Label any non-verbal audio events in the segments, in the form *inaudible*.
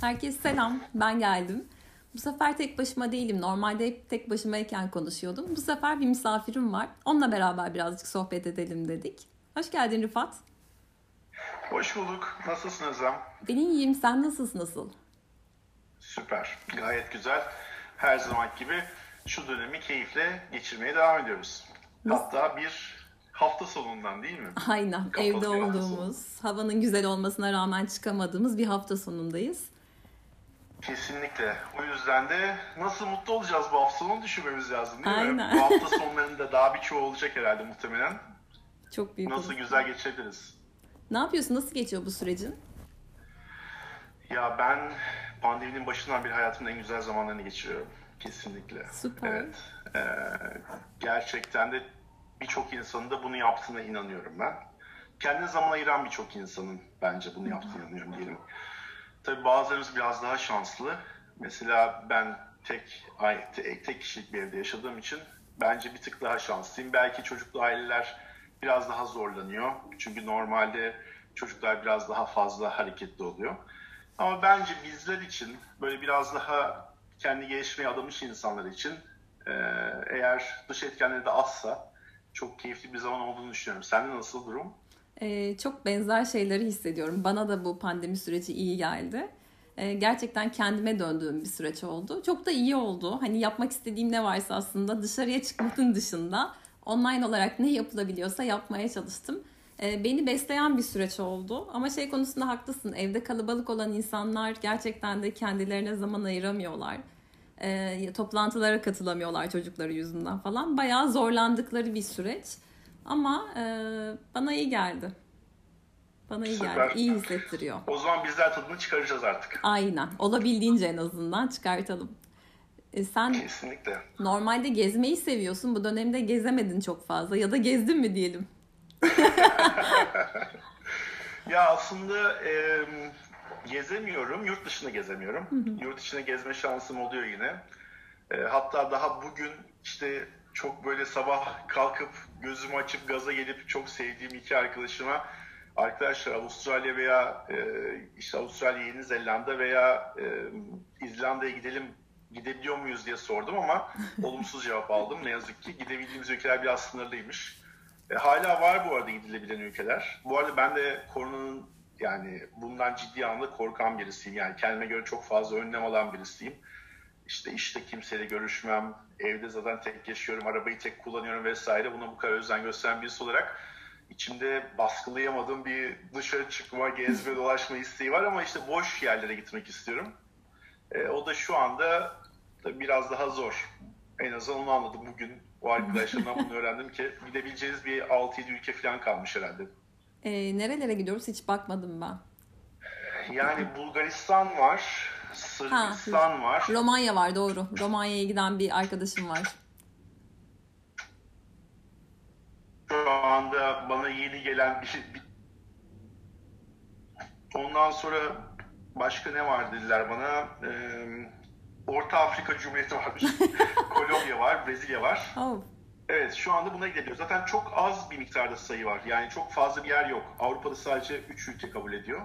Herkese selam, ben geldim. Bu sefer tek başıma değilim. Normalde hep tek başımayken konuşuyordum. Bu sefer bir misafirim var. Onunla beraber birazcık sohbet edelim dedik. Hoş geldin Rıfat. Hoş bulduk. Nasılsın Özlem? Ben iyiyim. Sen nasılsın nasıl? Süper. Gayet güzel. Her zaman gibi şu dönemi keyifle geçirmeye devam ediyoruz. Hatta bir hafta sonundan değil mi? Aynen. Kapalı Evde olduğumuz, havanın güzel olmasına rağmen çıkamadığımız bir hafta sonundayız. Kesinlikle. O yüzden de nasıl mutlu olacağız bu hafta sonu düşünmemiz lazım değil mi? Aynen. Bu hafta sonlarında daha birçoğu olacak herhalde muhtemelen. Çok büyük Nasıl olur. güzel geçirebiliriz? Ne yapıyorsun? Nasıl geçiyor bu sürecin? Ya ben pandeminin başından beri hayatımın en güzel zamanlarını geçiriyorum. Kesinlikle. Süper. Evet. Ee, gerçekten de birçok insanın da bunu yaptığına inanıyorum ben. Kendine zaman ayıran birçok insanın bence bunu yaptığına inanıyorum diyelim. Tabii bazılarımız biraz daha şanslı. Mesela ben tek tek kişilik bir evde yaşadığım için bence bir tık daha şanslıyım. Belki çocuklu aileler biraz daha zorlanıyor. Çünkü normalde çocuklar biraz daha fazla hareketli oluyor. Ama bence bizler için böyle biraz daha kendi gelişmeye adamış insanlar için e, eğer dış etkenleri de azsa çok keyifli bir zaman olduğunu düşünüyorum. Sende nasıl durum? Ee, çok benzer şeyleri hissediyorum. Bana da bu pandemi süreci iyi geldi. Ee, gerçekten kendime döndüğüm bir süreç oldu. Çok da iyi oldu. Hani yapmak istediğim ne varsa aslında dışarıya çıkmanın *laughs* dışında online olarak ne yapılabiliyorsa yapmaya çalıştım. Ee, beni besleyen bir süreç oldu. Ama şey konusunda haklısın. Evde kalabalık olan insanlar gerçekten de kendilerine zaman ayıramıyorlar. Ee, toplantılara katılamıyorlar çocukları yüzünden falan. Bayağı zorlandıkları bir süreç. Ama e, bana iyi geldi. Bana iyi Süper. geldi. İyi hissettiriyor. O zaman bizler tadını çıkaracağız artık. Aynen. Olabildiğince en azından çıkartalım. E, sen Kesinlikle. normalde gezmeyi seviyorsun. Bu dönemde gezemedin çok fazla. Ya da gezdin mi diyelim. *laughs* Ya aslında e, gezemiyorum, yurt dışında gezemiyorum. Yurt dışına gezme şansım oluyor yine. E, hatta daha bugün işte çok böyle sabah kalkıp gözümü açıp gaza gelip çok sevdiğim iki arkadaşıma arkadaşlar Avustralya veya e, işte Avustralya, Yeni Zelanda veya e, İzlanda'ya gidelim gidebiliyor muyuz diye sordum ama *laughs* olumsuz cevap aldım. Ne yazık ki gidebildiğimiz ülkeler biraz sınırlıymış. E, hala var bu arada gidilebilen ülkeler. Bu arada ben de koronanın yani bundan ciddi anlamda korkan birisiyim. Yani kendime göre çok fazla önlem alan birisiyim. İşte işte kimseyle görüşmem, evde zaten tek yaşıyorum, arabayı tek kullanıyorum vesaire. Buna bu kadar özen gösteren birisi olarak içimde baskılayamadığım bir dışarı çıkma, gezme, *laughs* dolaşma isteği var ama işte boş yerlere gitmek istiyorum. E, o da şu anda tabii biraz daha zor. En azından onu anladım bugün. O arkadaşlarımdan bunu öğrendim ki gidebileceğiniz bir 6-7 ülke falan kalmış herhalde. E, nerelere gidiyoruz hiç bakmadım ben. Yani Bulgaristan var, Sırbistan var. Romanya var doğru. Romanya'ya giden bir arkadaşım var. Şu anda bana yeni gelen bir, bir... Ondan sonra başka ne var dediler bana. Ee, Orta Afrika Cumhuriyeti var. *laughs* Kolombiya var, Brezilya var. Oh. Evet şu anda buna gidebiliyoruz. Zaten çok az bir miktarda sayı var. Yani çok fazla bir yer yok. Avrupa'da sadece 3 ülke kabul ediyor.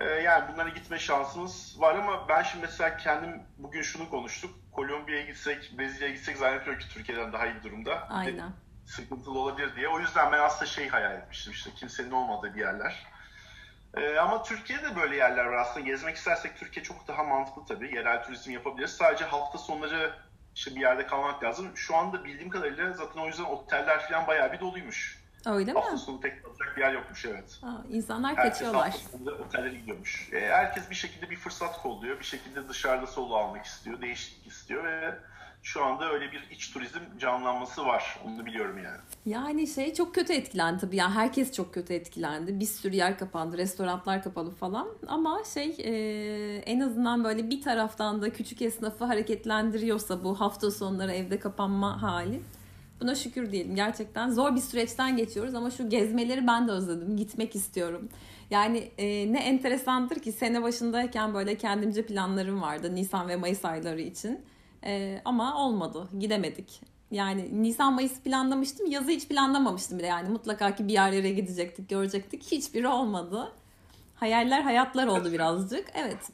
Ee, yani bunlara gitme şansımız var ama ben şimdi mesela kendim bugün şunu konuştuk. Kolombiya'ya gitsek, Brezilya'ya gitsek zannediyorum ki Türkiye'den daha iyi durumda. Aynen. Sıkıntılı olabilir diye. O yüzden ben aslında şey hayal etmiştim işte kimsenin olmadığı bir yerler. Ee, ama Türkiye'de böyle yerler var aslında. Gezmek istersek Türkiye çok daha mantıklı tabii. Yerel turizm yapabiliriz. Sadece hafta sonları işte bir yerde kalmak lazım. Şu anda bildiğim kadarıyla zaten o yüzden oteller falan bayağı bir doluymuş. Öyle mi? Hafta sonu tek kalacak bir yer yokmuş evet. Aa, insanlar Herkes kaçıyorlar. hafta sonunda otellere gidiyormuş. E, herkes bir şekilde bir fırsat kolluyor. Bir şekilde dışarıda solo almak istiyor. Değişiklik istiyor ve şu anda öyle bir iç turizm canlanması var. Onu biliyorum yani. Yani şey çok kötü etkilendi tabii. Yani herkes çok kötü etkilendi. Bir sürü yer kapandı, restoranlar kapalı falan. Ama şey e, en azından böyle bir taraftan da küçük esnafı hareketlendiriyorsa bu hafta sonları evde kapanma hali. Buna şükür diyelim. Gerçekten zor bir süreçten geçiyoruz ama şu gezmeleri ben de özledim. Gitmek istiyorum. Yani e, ne enteresandır ki sene başındayken böyle kendimce planlarım vardı Nisan ve Mayıs ayları için. E, ama olmadı. Gidemedik. Yani Nisan Mayıs planlamıştım. Yazı hiç planlamamıştım bile. Yani mutlaka ki bir yerlere gidecektik, görecektik. Hiçbiri olmadı. Hayaller hayatlar oldu birazcık. Evet.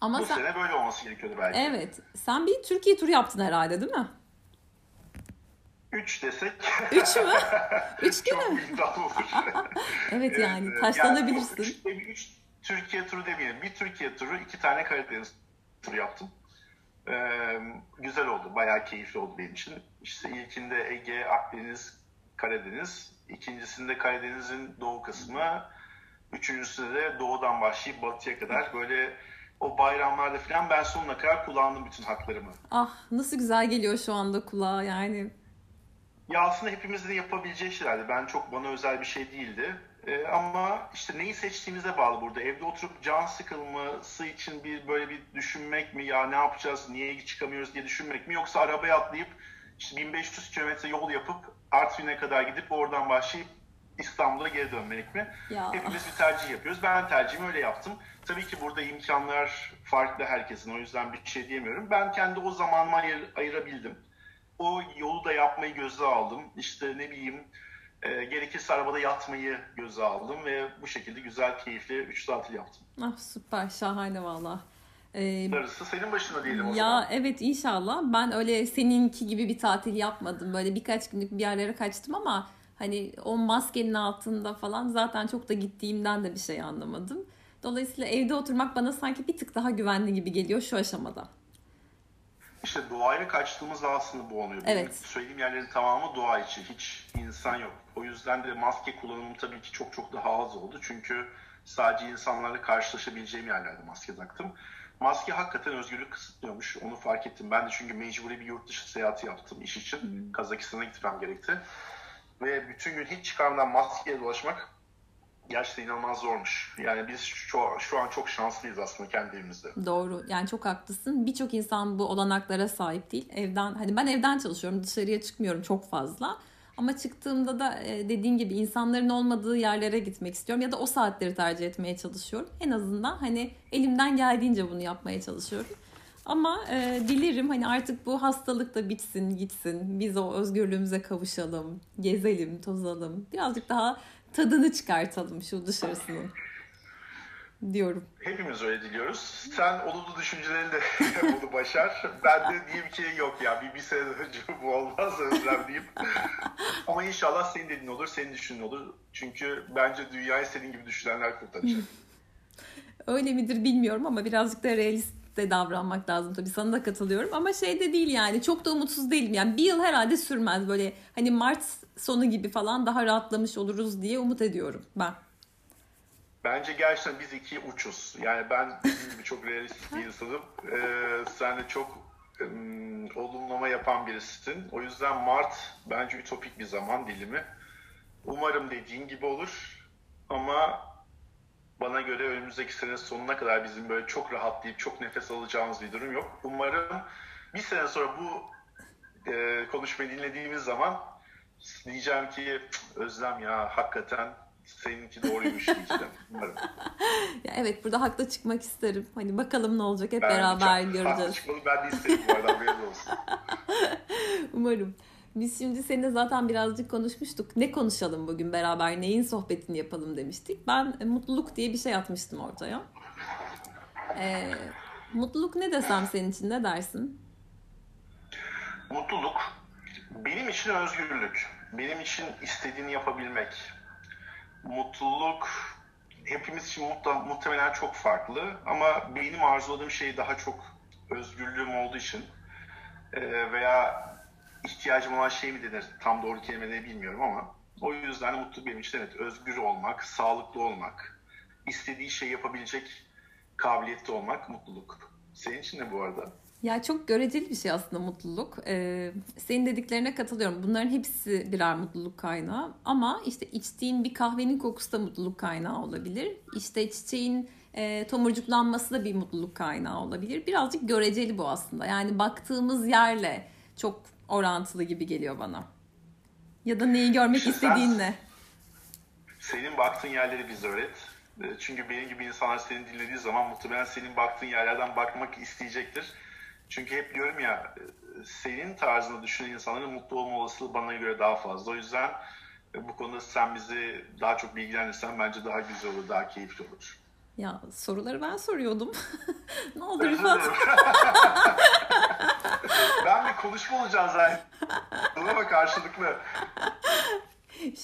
Ama Bu sen... sene böyle olması gerekiyordu belki. Evet. Sen bir Türkiye turu yaptın herhalde değil mi? Üç desek. Üç mü? *laughs* Üç Çok iddialı olur. *laughs* evet yani taşlanabilirsin. Yani, üç, üç Türkiye turu demeyelim. Bir Türkiye turu, iki tane Karadeniz turu yaptım. Ee, güzel oldu. Bayağı keyifli oldu benim için. İşte ilkinde Ege, Akdeniz, Karadeniz. İkincisinde Karadeniz'in doğu kısmı. Üçüncüsünde de doğudan başlayıp batıya kadar böyle o bayramlarda falan ben sonuna kadar kullandım bütün haklarımı. Ah nasıl güzel geliyor şu anda kulağa yani. Ya aslında hepimizin yapabileceği şeylerdi. Ben çok bana özel bir şey değildi. Ee, ama işte neyi seçtiğimize bağlı burada. Evde oturup can sıkılması için bir böyle bir düşünmek mi ya ne yapacağız, niye çıkamıyoruz diye düşünmek mi yoksa arabaya atlayıp işte 1500 kilometre yol yapıp Artvin'e kadar gidip oradan başlayıp İstanbul'a geri dönmek mi? Ya. Hepimiz bir tercih yapıyoruz. Ben tercihimi öyle yaptım. Tabii ki burada imkanlar farklı herkesin. O yüzden bir şey diyemiyorum. Ben kendi o zamanımı ayır, ayırabildim. O yolu da yapmayı göze aldım. İşte ne bileyim e, gerekirse arabada yatmayı göze aldım ve bu şekilde güzel, keyifli 3 tatil yaptım. Ah süper, şahane valla. Ee, Darısı senin başına diyelim o ya, zaman. Ya evet inşallah. Ben öyle seninki gibi bir tatil yapmadım. Böyle birkaç günlük bir yerlere kaçtım ama hani o maskenin altında falan zaten çok da gittiğimden de bir şey anlamadım. Dolayısıyla evde oturmak bana sanki bir tık daha güvenli gibi geliyor şu aşamada. İşte doğaya kaçtığımız aslında bu oluyor. Evet. Benim söylediğim yerlerin tamamı doğa içi. Hiç insan yok. O yüzden de maske kullanımı tabii ki çok çok daha az oldu. Çünkü sadece insanlarla karşılaşabileceğim yerlerde maske taktım. Maske hakikaten özgürlük kısıtlıyormuş. Onu fark ettim. Ben de çünkü mecburi bir yurt dışı seyahati yaptım iş için. Hmm. Kazakistan'a gitmem gerekti. Ve bütün gün hiç çıkarmadan maskeyle dolaşmak gerçekten inanılmaz zormuş. Yani biz şu, şu an çok şanslıyız aslında kendi evimizde. Doğru. Yani çok haklısın. Birçok insan bu olanaklara sahip değil. Evden hani ben evden çalışıyorum. Dışarıya çıkmıyorum çok fazla. Ama çıktığımda da e, dediğin gibi insanların olmadığı yerlere gitmek istiyorum ya da o saatleri tercih etmeye çalışıyorum. En azından hani elimden geldiğince bunu yapmaya çalışıyorum. Ama e, dilerim hani artık bu hastalık da bitsin, gitsin. Biz o özgürlüğümüze kavuşalım, gezelim, tozalım. Birazcık daha tadını çıkartalım şu dışarısının diyorum. Hepimiz öyle diliyoruz. Sen olumlu düşüncelerini de *laughs* bunu başar. Ben de diyeyim ki yok ya bir, bir sene önce *laughs* bu olmaz özlem diyeyim. *laughs* Ama inşallah senin dediğin olur, senin düşünün olur. Çünkü bence dünyayı senin gibi düşünenler kurtaracak. öyle midir bilmiyorum ama birazcık da realist de davranmak lazım tabii sana da katılıyorum ama şey de değil yani çok da umutsuz değilim yani bir yıl herhalde sürmez böyle hani Mart sonu gibi falan daha rahatlamış oluruz diye umut ediyorum ben. Bence gerçekten biz iki uçuz. Yani ben dediğim gibi çok realist bir insanım. Ee, sen de çok um, olumlama yapan birisisin. O yüzden Mart bence ütopik bir zaman dilimi. Umarım dediğin gibi olur. Ama bana göre önümüzdeki sene sonuna kadar bizim böyle çok rahatlayıp çok nefes alacağımız bir durum yok. Umarım bir sene sonra bu e, konuşmayı dinlediğimiz zaman diyeceğim ki Özlem ya hakikaten seninki doğruymuş diyeceğim. *laughs* Umarım. ya evet burada haklı çıkmak isterim. Hani bakalım ne olacak hep ben beraber çok, göreceğiz. Haklı çıkmalı ben de isterim bu arada olsun. *laughs* Umarım. Biz şimdi seninle zaten birazcık konuşmuştuk. Ne konuşalım bugün beraber, neyin sohbetini yapalım demiştik. Ben e, mutluluk diye bir şey atmıştım ortaya. Ee, mutluluk ne desem senin için ne dersin? Mutluluk benim için özgürlük. Benim için istediğini yapabilmek. Mutluluk hepimiz için muhtemelen çok farklı ama benim arzuladığım şey daha çok özgürlüğüm olduğu için e, veya ihtiyacım olan şey mi denir? Tam doğru kelimeleri bilmiyorum ama o yüzden de mutluluk benim için evet özgür olmak, sağlıklı olmak, istediği şey yapabilecek kabiliyette olmak mutluluk. Senin için ne bu arada? Ya çok göreceli bir şey aslında mutluluk. Ee, senin dediklerine katılıyorum. Bunların hepsi birer mutluluk kaynağı. Ama işte içtiğin bir kahvenin kokusu da mutluluk kaynağı olabilir. İşte çiçeğin e, tomurcuklanması da bir mutluluk kaynağı olabilir. Birazcık göreceli bu aslında. Yani baktığımız yerle çok orantılı gibi geliyor bana. Ya da neyi görmek işte istediğinle. Senin baktığın yerleri bize öğret. Çünkü benim gibi insanlar seni dinlediği zaman muhtemelen senin baktığın yerlerden bakmak isteyecektir. Çünkü hep diyorum ya e, senin tarzında düşünen insanların mutlu olma olasılığı bana göre daha fazla. O yüzden bu konuda sen bizi daha çok bilgilendirsen bence daha güzel olur, daha keyifli olur. Ya soruları ben soruyordum. *laughs* ne oldu Rıfat? *laughs* ben bir konuşma olacağım zaten. Ama karşılıklı.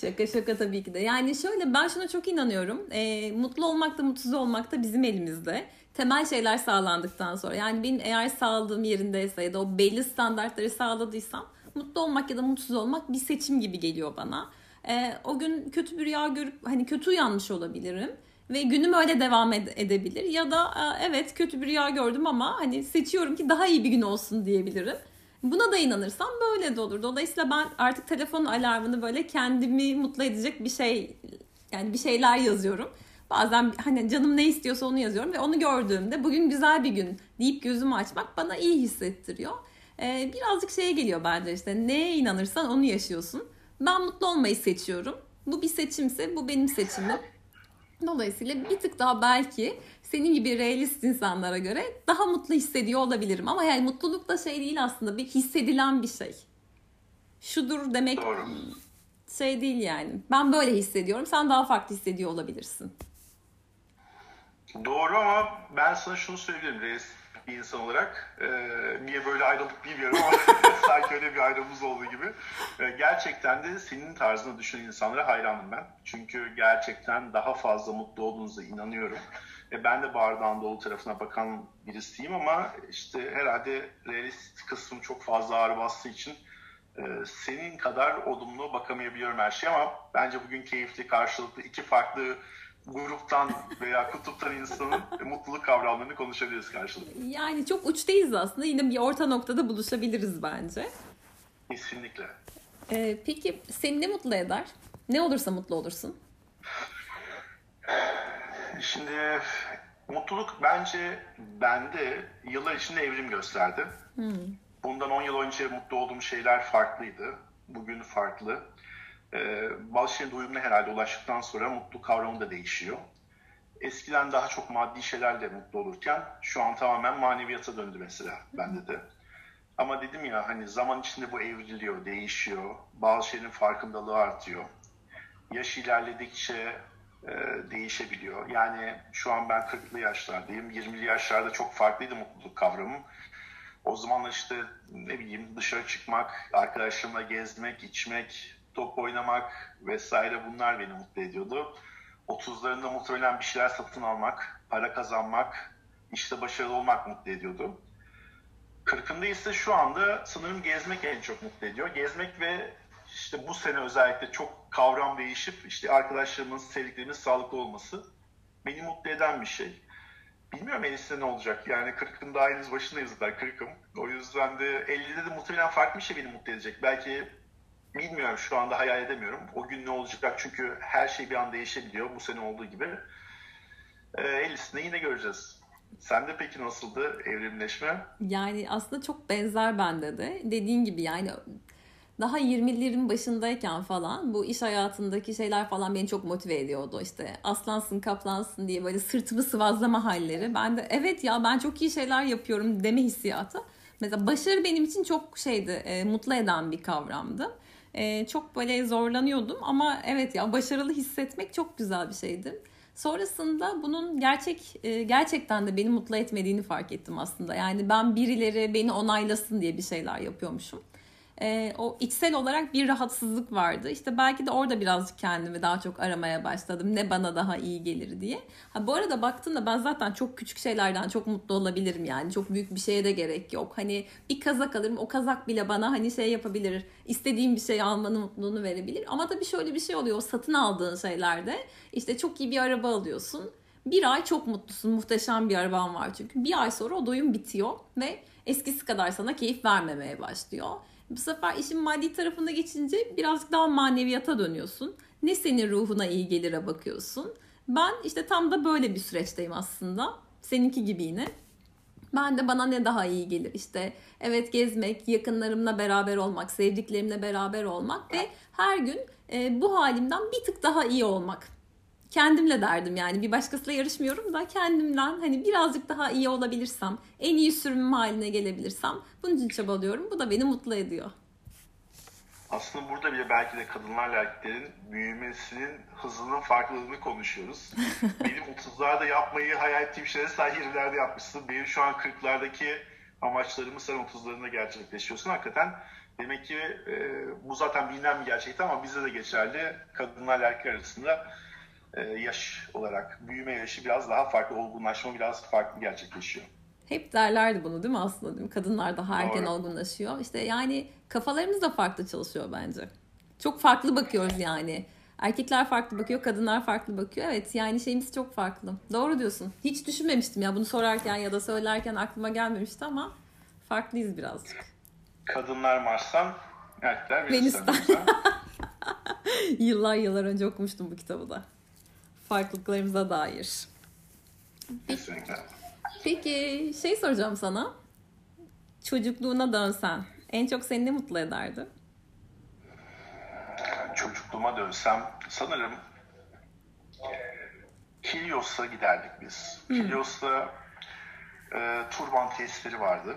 Şaka şaka tabii ki de. Yani şöyle ben şuna çok inanıyorum. E, mutlu olmak da mutsuz olmak da bizim elimizde. Temel şeyler sağlandıktan sonra. Yani benim eğer sağladığım yerindeyse ya da o belli standartları sağladıysam mutlu olmak ya da mutsuz olmak bir seçim gibi geliyor bana. E, o gün kötü bir rüya görüp hani kötü uyanmış olabilirim ve günüm öyle devam ed- edebilir ya da evet kötü bir rüya gördüm ama hani seçiyorum ki daha iyi bir gün olsun diyebilirim. Buna da inanırsam böyle de olur. Dolayısıyla ben artık telefonun alarmını böyle kendimi mutlu edecek bir şey yani bir şeyler yazıyorum. Bazen hani canım ne istiyorsa onu yazıyorum ve onu gördüğümde bugün güzel bir gün deyip gözümü açmak bana iyi hissettiriyor. Ee, birazcık şeye geliyor bence işte neye inanırsan onu yaşıyorsun. Ben mutlu olmayı seçiyorum. Bu bir seçimse bu benim seçimim. Dolayısıyla bir tık daha belki senin gibi realist insanlara göre daha mutlu hissediyor olabilirim. Ama yani mutluluk da şey değil aslında bir hissedilen bir şey. Şudur demek Doğru. şey değil yani. Ben böyle hissediyorum. Sen daha farklı hissediyor olabilirsin. Doğru ama ben sana şunu söyleyebilirim reis bir insan olarak. Ee, niye böyle ayrıldık bilmiyorum ama *laughs* sanki öyle bir ayrılığımız olduğu gibi. Ee, gerçekten de senin tarzını düşünen insanlara hayranım ben. Çünkü gerçekten daha fazla mutlu olduğunuza inanıyorum. E, ben de bardağın dolu tarafına bakan birisiyim ama işte herhalde realist kısmım çok fazla ağır bastığı için e, senin kadar olumlu bakamayabiliyorum her şeye ama bence bugün keyifli karşılıklı iki farklı gruptan veya kutuptan insanın *laughs* mutluluk kavramlarını konuşabiliriz karşılıklı. Yani çok uçtayız aslında. Yine bir orta noktada buluşabiliriz bence. Kesinlikle. Ee, peki seni ne mutlu eder? Ne olursa mutlu olursun? Şimdi mutluluk bence bende yıllar içinde evrim gösterdi. Hmm. Bundan 10 yıl önce mutlu olduğum şeyler farklıydı. Bugün farklı. Ee, bazı şeyin doyumuna herhalde ulaştıktan sonra mutlu kavramı da değişiyor. Eskiden daha çok maddi şeylerle mutlu olurken şu an tamamen maneviyata döndü mesela bende de. Ama dedim ya hani zaman içinde bu evriliyor, değişiyor. Bazı şeylerin farkındalığı artıyor. Yaş ilerledikçe e, değişebiliyor. Yani şu an ben 40'lı yaşlardayım. 20'li yaşlarda çok farklıydı mutluluk kavramım. O zaman işte ne bileyim dışarı çıkmak, arkadaşlarımla gezmek, içmek, top oynamak vesaire bunlar beni mutlu ediyordu. 30'larında muhtemelen bir şeyler satın almak, para kazanmak, işte başarılı olmak mutlu ediyordu. 40'ında ise şu anda sanırım gezmek en çok mutlu ediyor. Gezmek ve işte bu sene özellikle çok kavram değişip işte arkadaşlarımın, sevdiklerimin sağlıklı olması beni mutlu eden bir şey. Bilmiyorum Enis'te ne olacak. Yani 40'ın daha henüz başındayız zaten 40'ım. O yüzden de 50'de de muhtemelen farklı bir şey beni mutlu edecek. Belki bilmiyorum şu anda hayal edemiyorum. O gün ne olacak çünkü her şey bir an değişebiliyor bu sene olduğu gibi. E, 50'sinde yine göreceğiz. Sen de peki nasıldı evrimleşme? Yani aslında çok benzer bende de. Dediğin gibi yani daha 20'lerin başındayken falan bu iş hayatındaki şeyler falan beni çok motive ediyordu. İşte aslansın kaplansın diye böyle sırtımı sıvazlama halleri. Ben de evet ya ben çok iyi şeyler yapıyorum deme hissiyatı. Mesela başarı benim için çok şeydi e, mutlu eden bir kavramdı. E, çok böyle zorlanıyordum ama evet ya başarılı hissetmek çok güzel bir şeydi. Sonrasında bunun gerçek e, gerçekten de beni mutlu etmediğini fark ettim aslında. Yani ben birileri beni onaylasın diye bir şeyler yapıyormuşum e, o içsel olarak bir rahatsızlık vardı. İşte belki de orada birazcık kendimi daha çok aramaya başladım. Ne bana daha iyi gelir diye. Ha, bu arada baktığında ben zaten çok küçük şeylerden çok mutlu olabilirim yani. Çok büyük bir şeye de gerek yok. Hani bir kazak alırım o kazak bile bana hani şey yapabilir. istediğim bir şey almanın mutluluğunu verebilir. Ama tabii şöyle bir şey oluyor. O satın aldığın şeylerde işte çok iyi bir araba alıyorsun. Bir ay çok mutlusun. Muhteşem bir araban var çünkü. Bir ay sonra o doyum bitiyor ve eskisi kadar sana keyif vermemeye başlıyor. Bu sefer işin maddi tarafına geçince birazcık daha maneviyata dönüyorsun. Ne senin ruhuna iyi gelire bakıyorsun. Ben işte tam da böyle bir süreçteyim aslında. Seninki gibi yine. Ben de bana ne daha iyi gelir işte evet gezmek, yakınlarımla beraber olmak, sevdiklerimle beraber olmak ve her gün e, bu halimden bir tık daha iyi olmak kendimle derdim yani bir başkasıyla yarışmıyorum da kendimden hani birazcık daha iyi olabilirsem, en iyi sürümüm haline gelebilirsem bunun için çabalıyorum. Bu da beni mutlu ediyor. aslında burada bile belki de kadınlarla erkeklerin büyümesinin hızının farklılığını konuşuyoruz. *laughs* Benim 30'larda yapmayı hayal ettiğim şeyleri sen 20'lerde yapmışsın. Benim şu an 40'lardaki amaçlarımı sen 30'larında gerçekleşiyorsun. Hakikaten demek ki e, bu zaten bilinen bir gerçekti ama bizde de geçerli. Kadınlarla erkekler arasında e, yaş olarak büyüme yaşı biraz daha farklı, olgunlaşma biraz farklı gerçekleşiyor. Hep derlerdi bunu değil mi aslında? Değil mi? Kadınlar daha erken Doğru. olgunlaşıyor. İşte yani kafalarımız da farklı çalışıyor bence. Çok farklı bakıyoruz yani. Erkekler farklı bakıyor, kadınlar farklı bakıyor. Evet yani şeyimiz çok farklı. Doğru diyorsun. Hiç düşünmemiştim ya bunu sorarken ya da söylerken aklıma gelmemişti ama farklıyız birazcık. Kadınlar Mars'tan, erkekler Venüs'ten. *laughs* yıllar yıllar önce okumuştum bu kitabı da. Farklılıklarımıza dair. Kesinlikle. Peki şey soracağım sana. Çocukluğuna dönsen en çok seni ne mutlu ederdi? Çocukluğuma dönsem sanırım Helios'a giderdik biz. Hmm. Helios'ta e, turban tesisleri vardı.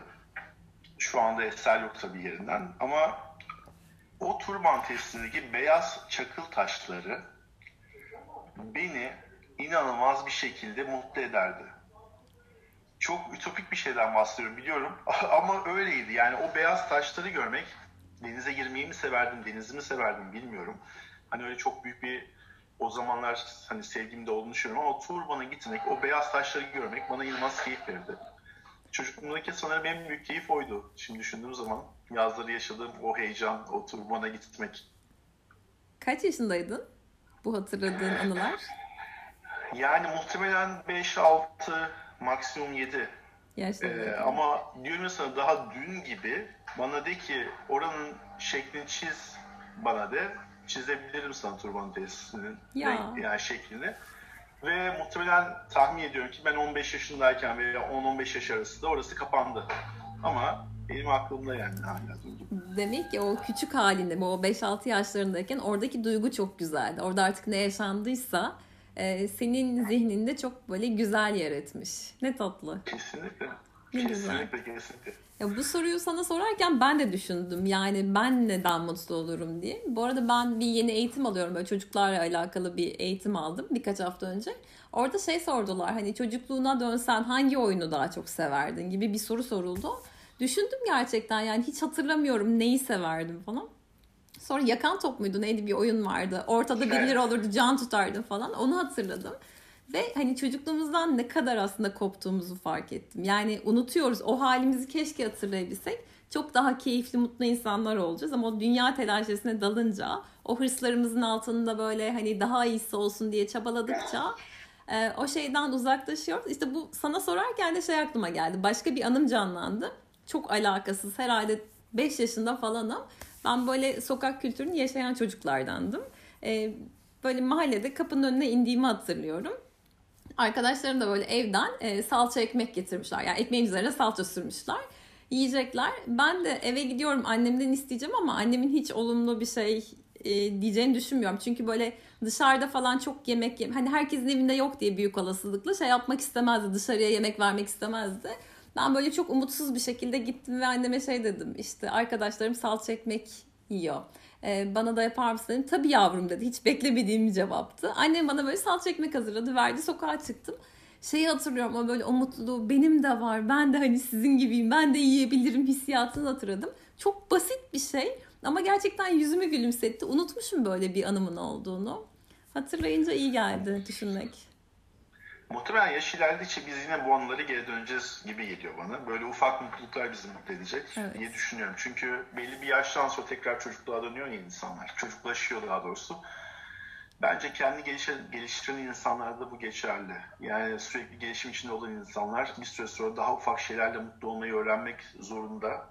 Şu anda eser yok tabii yerinden ama o turban tesisindeki beyaz çakıl taşları beni inanılmaz bir şekilde mutlu ederdi çok ütopik bir şeyden bahsediyorum biliyorum *laughs* ama öyleydi. Yani o beyaz taşları görmek, denize girmeyi mi severdim, denizi mi severdim bilmiyorum. Hani öyle çok büyük bir o zamanlar hani sevgimde olduğunu düşünüyorum ama Turban'a gitmek, o beyaz taşları görmek bana inanılmaz keyif verdi. Çocukluğumdaki sanırım en büyük keyif oydu. Şimdi düşündüğüm zaman yazları yaşadığım o heyecan, o Turban'a gitmek. Kaç yaşındaydın bu hatırladığın anılar? Yani muhtemelen 5-6 maksimum 7. Ee, ama diyorum sana daha dün gibi bana de ki oranın şeklini çiz bana de. Çizebilirim sana turban tesisinin ya. yani şeklini. Ve muhtemelen tahmin ediyorum ki ben 15 yaşındayken veya 10-15 yaş arasında orası kapandı. Ama benim aklımda yani hala duygu. Demek ki o küçük halinde, bu 5-6 yaşlarındayken oradaki duygu çok güzeldi. Orada artık ne yaşandıysa e, senin zihninde çok böyle güzel yer etmiş. Ne tatlı. Kesinlikle. Ne kesinlikle, güzel. kesinlikle. Ya bu soruyu sana sorarken ben de düşündüm. Yani ben neden mutlu olurum diye. Bu arada ben bir yeni eğitim alıyorum. Böyle çocuklarla alakalı bir eğitim aldım birkaç hafta önce. Orada şey sordular. Hani çocukluğuna dönsen hangi oyunu daha çok severdin gibi bir soru soruldu. Düşündüm gerçekten yani hiç hatırlamıyorum neyi severdim falan. Sonra yakan top muydu neydi bir oyun vardı. Ortada birileri olurdu can tutardı falan. Onu hatırladım. Ve hani çocukluğumuzdan ne kadar aslında koptuğumuzu fark ettim. Yani unutuyoruz. O halimizi keşke hatırlayabilsek. Çok daha keyifli, mutlu insanlar olacağız. Ama o dünya telaşesine dalınca, o hırslarımızın altında böyle hani daha iyisi olsun diye çabaladıkça e, o şeyden uzaklaşıyoruz. İşte bu sana sorarken de şey aklıma geldi. Başka bir anım canlandı. Çok alakasız. Herhalde 5 yaşında falanım. Ben böyle sokak kültürünü yaşayan çocuklardandım. Ee, böyle mahallede kapının önüne indiğimi hatırlıyorum. Arkadaşlarım da böyle evden e, salça ekmek getirmişler. Yani ekmeğin üzerine salça sürmüşler. Yiyecekler. Ben de eve gidiyorum annemden isteyeceğim ama annemin hiç olumlu bir şey e, diyeceğini düşünmüyorum. Çünkü böyle dışarıda falan çok yemek yem hani herkesin evinde yok diye büyük olasılıkla şey yapmak istemezdi. Dışarıya yemek vermek istemezdi. Ben böyle çok umutsuz bir şekilde gittim ve anneme şey dedim. İşte arkadaşlarım salça ekmek yiyor. Ee, bana da yapar mısın dedim. Tabii yavrum dedi. Hiç beklemediğim bir cevaptı. Annem bana böyle salça ekmek hazırladı. Verdi sokağa çıktım. Şeyi hatırlıyorum o böyle o mutluluğu benim de var. Ben de hani sizin gibiyim. Ben de yiyebilirim hissiyatını hatırladım. Çok basit bir şey ama gerçekten yüzümü gülümsetti. Unutmuşum böyle bir anımın olduğunu. Hatırlayınca iyi geldi düşünmek. Muhtemelen yaş ilerledikçe biz yine bu anıları geri döneceğiz gibi geliyor bana. Böyle ufak mutluluklar bizi mutlu edecek evet. diye düşünüyorum. Çünkü belli bir yaştan sonra tekrar çocukluğa dönüyor ya insanlar. Çocuklaşıyor daha doğrusu. Bence kendi gelişen, geliştiren insanlarda bu geçerli. Yani sürekli gelişim içinde olan insanlar bir süre sonra daha ufak şeylerle mutlu olmayı öğrenmek zorunda.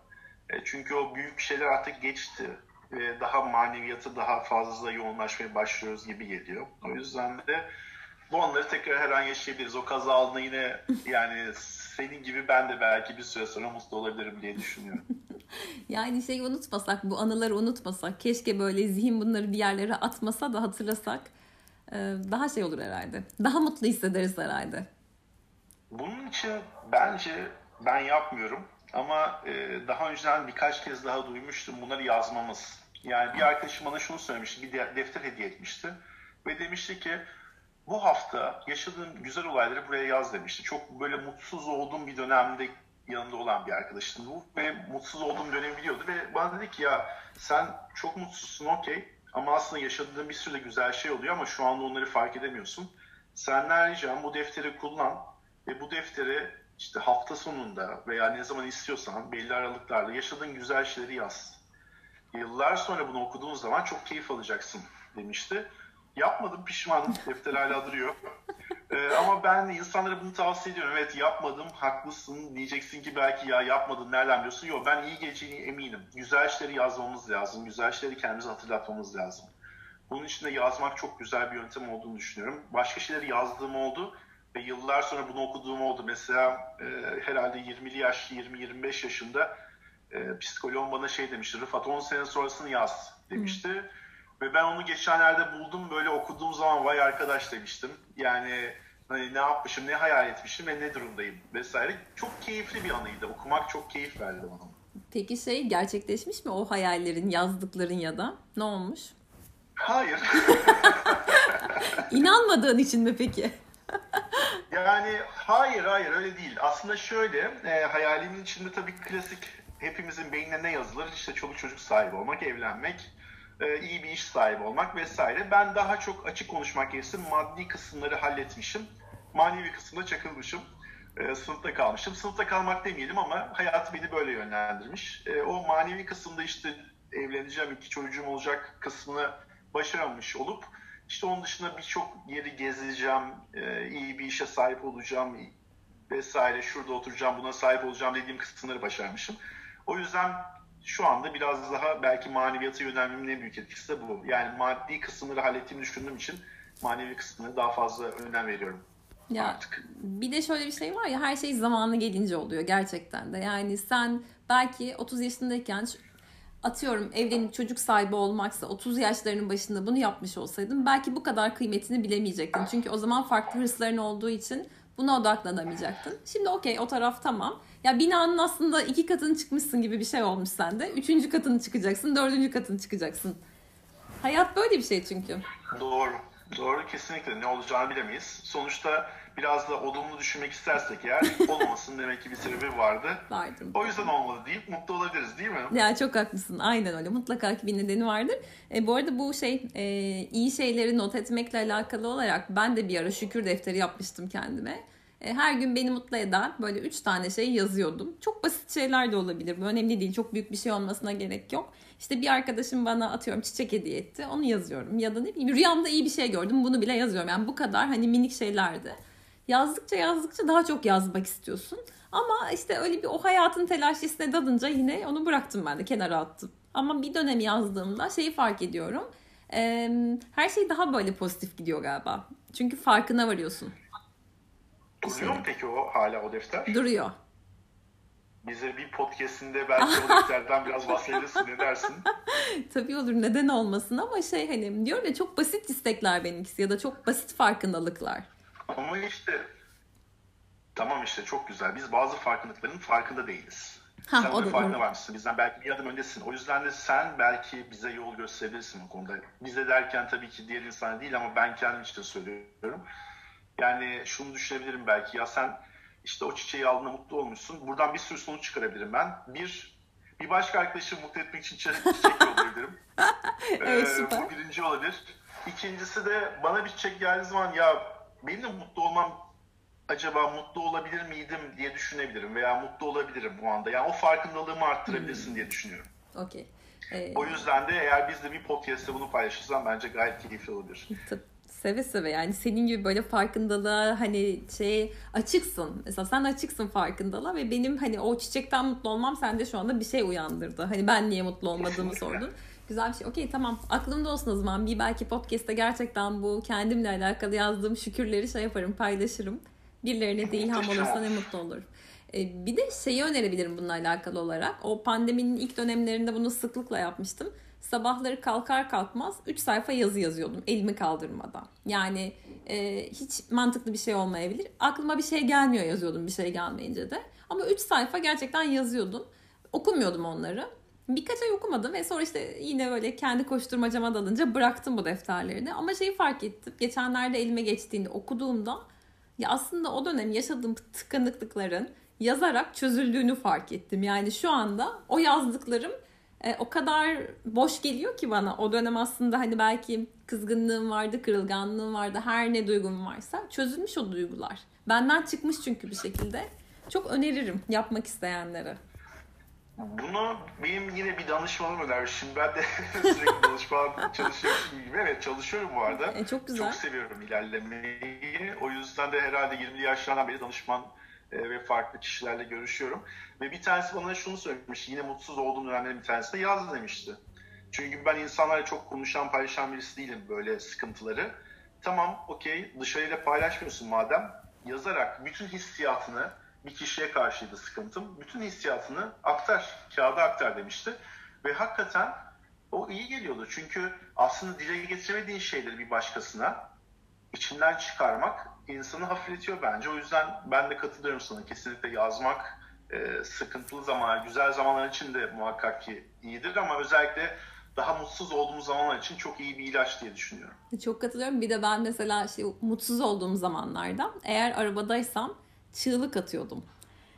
E, çünkü o büyük şeyler artık geçti. Ve daha maneviyatı daha fazla yoğunlaşmaya başlıyoruz gibi geliyor. O yüzden de bu anları tekrar her an yaşayabiliriz. O kaza aldığında yine yani senin gibi ben de belki bir süre sonra mutlu olabilirim diye düşünüyorum. *laughs* yani şeyi unutmasak, bu anıları unutmasak, keşke böyle zihin bunları bir yerlere atmasa da hatırlasak e, daha şey olur herhalde. Daha mutlu hissederiz herhalde. Bunun için bence ben yapmıyorum ama e, daha önceden birkaç kez daha duymuştum bunları yazmamız Yani bir arkadaşım bana şunu söylemişti, bir defter hediye etmişti. Ve demişti ki bu hafta yaşadığın güzel olayları buraya yaz demişti. Çok böyle mutsuz olduğum bir dönemde yanında olan bir arkadaşım bu ve mutsuz olduğum dönemi biliyordu ve bana dedi ki ya sen çok mutsuzsun okey ama aslında yaşadığın bir sürü güzel şey oluyor ama şu anda onları fark edemiyorsun. Senden ricam bu defteri kullan ve bu defteri işte hafta sonunda veya ne zaman istiyorsan belli aralıklarla yaşadığın güzel şeyleri yaz. Yıllar sonra bunu okuduğun zaman çok keyif alacaksın demişti. Yapmadım pişmanım. Defter hala duruyor. Ee, ama ben insanlara bunu tavsiye ediyorum. Evet yapmadım haklısın diyeceksin ki belki ya yapmadın nereden biliyorsun? Yok ben iyi geleceğine eminim. Güzel şeyleri yazmamız lazım. Güzel şeyleri kendimize hatırlatmamız lazım. Bunun için de yazmak çok güzel bir yöntem olduğunu düşünüyorum. Başka şeyleri yazdığım oldu ve yıllar sonra bunu okuduğum oldu. Mesela e, herhalde 20'li yaş, 20-25 yaşında e, psikoloğum bana şey demişti. Rıfat 10 sene sonrasını yaz demişti. Hı. Ve ben onu geçenlerde buldum böyle okuduğum zaman vay arkadaş demiştim. Yani hani ne yapmışım, ne hayal etmişim ve ne durumdayım vesaire. Çok keyifli bir anıydı. Okumak çok keyif verdi bana. Peki şey gerçekleşmiş mi o hayallerin, yazdıkların ya da? Ne olmuş? Hayır. *laughs* İnanmadığın için mi peki? *laughs* yani hayır hayır öyle değil. Aslında şöyle e, hayalimin içinde tabii klasik hepimizin beynine ne yazılır? İşte çoluk çocuk sahibi olmak, evlenmek, iyi bir iş sahibi olmak vesaire. Ben daha çok açık konuşmak gerekirse maddi kısımları halletmişim. Manevi kısımda çakılmışım. E, sınıfta kalmışım. Sınıfta kalmak demeyelim ama hayat beni böyle yönlendirmiş. E, o manevi kısımda işte evleneceğim, iki çocuğum olacak kısmını başaramamış olup işte onun dışında birçok yeri gezeceğim, e, iyi bir işe sahip olacağım vesaire, şurada oturacağım, buna sahip olacağım dediğim kısımları başarmışım. O yüzden şu anda biraz daha belki maneviyata yönelmemin en büyük etkisi de bu. Yani maddi kısımları hallettiğimi düşündüğüm için manevi kısmına daha fazla önem veriyorum. Ya artık. bir de şöyle bir şey var ya her şey zamanı gelince oluyor gerçekten de. Yani sen belki 30 yaşındayken atıyorum evlenip çocuk sahibi olmaksa 30 yaşlarının başında bunu yapmış olsaydın belki bu kadar kıymetini bilemeyecektin. Çünkü o zaman farklı hırsların olduğu için buna odaklanamayacaktın. Şimdi okey o taraf tamam. Ya binanın aslında iki katını çıkmışsın gibi bir şey olmuş sende. Üçüncü katını çıkacaksın, dördüncü katını çıkacaksın. Hayat böyle bir şey çünkü. Doğru. Doğru kesinlikle ne olacağını bilemeyiz. Sonuçta biraz da olumlu düşünmek istersek eğer *laughs* olmasın demek ki bir sebebi vardı. Vardır. O yüzden olmadı deyip mutlu olabiliriz değil mi? Ya çok haklısın. Aynen öyle. Mutlaka ki bir nedeni vardır. E, bu arada bu şey e, iyi şeyleri not etmekle alakalı olarak ben de bir ara şükür defteri yapmıştım kendime. E, her gün beni mutlu eden böyle üç tane şey yazıyordum. Çok basit şeyler de olabilir. Bu önemli değil. Çok büyük bir şey olmasına gerek yok. İşte bir arkadaşım bana atıyorum çiçek hediye etti. Onu yazıyorum. Ya da ne bileyim rüyamda iyi bir şey gördüm. Bunu bile yazıyorum. Yani bu kadar hani minik şeylerdi. Yazdıkça yazdıkça daha çok yazmak istiyorsun. Ama işte öyle bir o hayatın telaşesine dalınca yine onu bıraktım ben de kenara attım. Ama bir dönem yazdığımda şeyi fark ediyorum. her şey daha böyle pozitif gidiyor galiba. Çünkü farkına varıyorsun. Duruyor mu peki o hala o defter? Duruyor. Bize bir podcastinde belki o *laughs* defterden biraz bahsedebilirsin ne dersin? *laughs* Tabii olur neden olmasın ama şey hani diyorum ya çok basit istekler benimkisi ya da çok basit farkındalıklar. Ama işte tamam işte çok güzel. Biz bazı farkındalıkların farkında değiliz. Ha, sen o da farkına varmışsın. Bizden belki bir adım öndesin. O yüzden de sen belki bize yol gösterebilirsin o konuda. Bize derken tabii ki diğer insan değil ama ben kendim için söylüyorum. Yani şunu düşünebilirim belki ya sen işte o çiçeği aldığında mutlu olmuşsun. Buradan bir sürü sonuç çıkarabilirim ben. Bir, bir başka arkadaşı mutlu etmek için çiçek *laughs* yollayabilirim. evet, süper. Bu birinci olabilir. İkincisi de bana bir çiçek geldiği zaman ya benim de mutlu olmam acaba mutlu olabilir miydim diye düşünebilirim veya mutlu olabilirim bu anda. Yani o farkındalığımı arttırabilirsin hmm. diye düşünüyorum. Okey. Ee... O yüzden de eğer biz de bir podcast'te bunu paylaşırsan bence gayet keyifli olabilir. Tabii Seve seve yani senin gibi böyle farkındalığa hani şey açıksın. Mesela sen açıksın farkındalığa ve benim hani o çiçekten mutlu olmam sende şu anda bir şey uyandırdı. Hani ben niye mutlu olmadığımı sordun. Güzel bir şey. Okey tamam aklımda olsun o zaman. Bir belki podcast'te gerçekten bu kendimle alakalı yazdığım şükürleri şey yaparım paylaşırım. Birilerine de ilham olursa ne mutlu olur. Ee, bir de şeyi önerebilirim bununla alakalı olarak. O pandeminin ilk dönemlerinde bunu sıklıkla yapmıştım sabahları kalkar kalkmaz 3 sayfa yazı yazıyordum elimi kaldırmadan. Yani e, hiç mantıklı bir şey olmayabilir. Aklıma bir şey gelmiyor yazıyordum bir şey gelmeyince de. Ama 3 sayfa gerçekten yazıyordum. Okumuyordum onları. Birkaç ay okumadım ve sonra işte yine böyle kendi koşturmacama dalınca bıraktım bu defterlerini. Ama şeyi fark ettim. Geçenlerde elime geçtiğinde okuduğumda ya aslında o dönem yaşadığım tıkanıklıkların yazarak çözüldüğünü fark ettim. Yani şu anda o yazdıklarım e, o kadar boş geliyor ki bana. O dönem aslında hani belki kızgınlığım vardı, kırılganlığım vardı, her ne duygum varsa çözülmüş o duygular. Benden çıkmış çünkü bir şekilde. Çok öneririm yapmak isteyenlere. Bunu benim yine bir danışmanım önermiş. Şimdi ben de *laughs* sürekli danışman çalışıyorum gibi. Evet çalışıyorum bu arada. E, çok güzel. Çok seviyorum ilerlemeyi. O yüzden de herhalde 20'li yaşlardan beri danışman ve farklı kişilerle görüşüyorum. Ve bir tanesi bana şunu söylemiş. Yine mutsuz olduğum dönemlerin bir tanesi de yaz demişti. Çünkü ben insanlarla çok konuşan, paylaşan birisi değilim böyle sıkıntıları. Tamam, okey, dışarıyla paylaşmıyorsun madem. Yazarak bütün hissiyatını, bir kişiye karşıydı sıkıntım. Bütün hissiyatını aktar, kağıda aktar demişti. Ve hakikaten o iyi geliyordu. Çünkü aslında dile getiremediğin şeyleri bir başkasına içinden çıkarmak insanı hafifletiyor bence. O yüzden ben de katılıyorum sana. Kesinlikle yazmak e, sıkıntılı zamanlar, güzel zamanlar için de muhakkak ki iyidir ama özellikle daha mutsuz olduğumuz zamanlar için çok iyi bir ilaç diye düşünüyorum. Çok katılıyorum. Bir de ben mesela şey, mutsuz olduğum zamanlarda eğer arabadaysam çığlık atıyordum.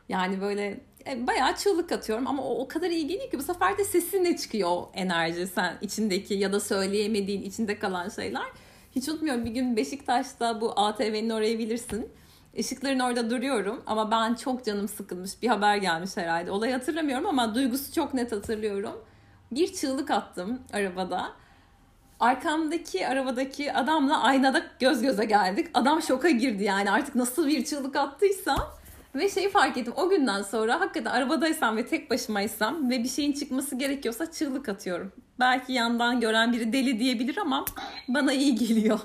Yani böyle e, bayağı çığlık atıyorum ama o, o kadar iyi geliyor ki bu sefer de sesinle çıkıyor o enerji sen içindeki ya da söyleyemediğin içinde kalan şeyler. Hiç unutmuyorum bir gün Beşiktaş'ta bu ATV'nin orayı bilirsin. Işıkların orada duruyorum ama ben çok canım sıkılmış. Bir haber gelmiş herhalde. Olayı hatırlamıyorum ama duygusu çok net hatırlıyorum. Bir çığlık attım arabada. Arkamdaki arabadaki adamla aynada göz göze geldik. Adam şoka girdi yani artık nasıl bir çığlık attıysa. Ve şeyi fark ettim o günden sonra hakikaten arabadaysam ve tek başımaysam ve bir şeyin çıkması gerekiyorsa çığlık atıyorum. Belki yandan gören biri deli diyebilir ama bana iyi geliyor.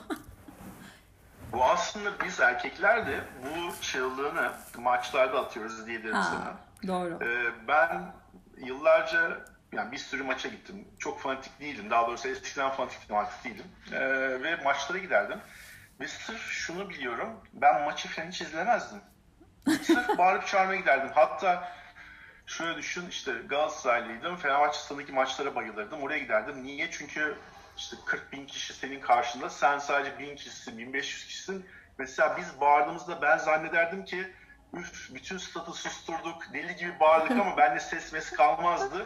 bu aslında biz erkekler de bu çığlığını maçlarda atıyoruz diyebilirim ha, sana. Doğru. Ee, ben yıllarca yani bir sürü maça gittim. Çok fanatik değilim. Daha doğrusu eskiden fanatiktim artık değilim. Ee, ve maçlara giderdim. Ve sırf şunu biliyorum. Ben maçı falan hiç izlemezdim. Sırf bağırıp çağırmaya giderdim. Hatta şöyle düşün işte Galatasaraylıydım. Fenerbahçe stadındaki maçlara bayılırdım. Oraya giderdim. Niye? Çünkü işte 40 bin kişi senin karşında. Sen sadece 1000 kişisin, 1500 kişisin. Mesela biz bağırdığımızda ben zannederdim ki üf bütün stadı susturduk, deli gibi bağırdık ama bende ses mes kalmazdı.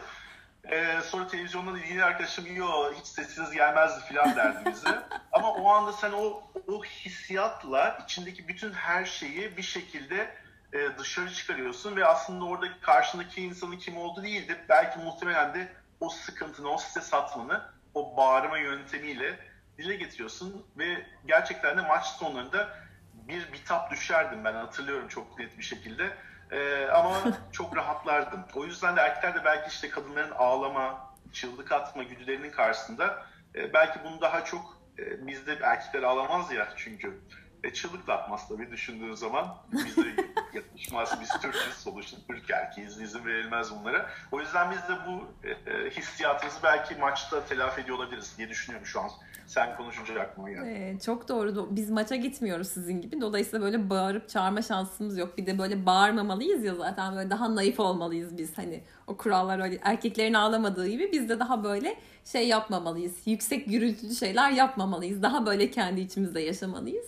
Ee, sonra televizyondan ilgili arkadaşım yo hiç sesiniz gelmezdi falan derdi bize. Ama o anda sen o, o hissiyatla içindeki bütün her şeyi bir şekilde e, dışarı çıkarıyorsun ve aslında orada karşındaki insanın kim olduğu değildi. Belki muhtemelen de o sıkıntını, o stres atmanı o bağırma yöntemiyle dile getiriyorsun ve gerçekten de maç sonlarında bir bitap düşerdim ben hatırlıyorum çok net bir şekilde. Ee, ama *laughs* çok rahatlardım. O yüzden de erkekler de belki işte kadınların ağlama, çığlık atma güdülerinin karşısında e, belki bunu daha çok e, bizde erkekler ağlamaz ya çünkü e, çığlık da atmaz tabii düşündüğün zaman. Bizde yakışmaz. Biz Türk'üz sonuçta. Türk erkeğiz. izin verilmez bunlara. O yüzden biz de bu e, e, hissiyatımızı belki maçta telafi ediyor olabiliriz diye düşünüyorum şu an. Sen konuşunca aklıma geldi. Ee, çok doğru. Biz maça gitmiyoruz sizin gibi. Dolayısıyla böyle bağırıp çağırma şansımız yok. Bir de böyle bağırmamalıyız ya zaten böyle daha naif olmalıyız biz. Hani o kurallar öyle erkeklerin ağlamadığı gibi biz de daha böyle şey yapmamalıyız. Yüksek gürültülü şeyler yapmamalıyız. Daha böyle kendi içimizde yaşamalıyız.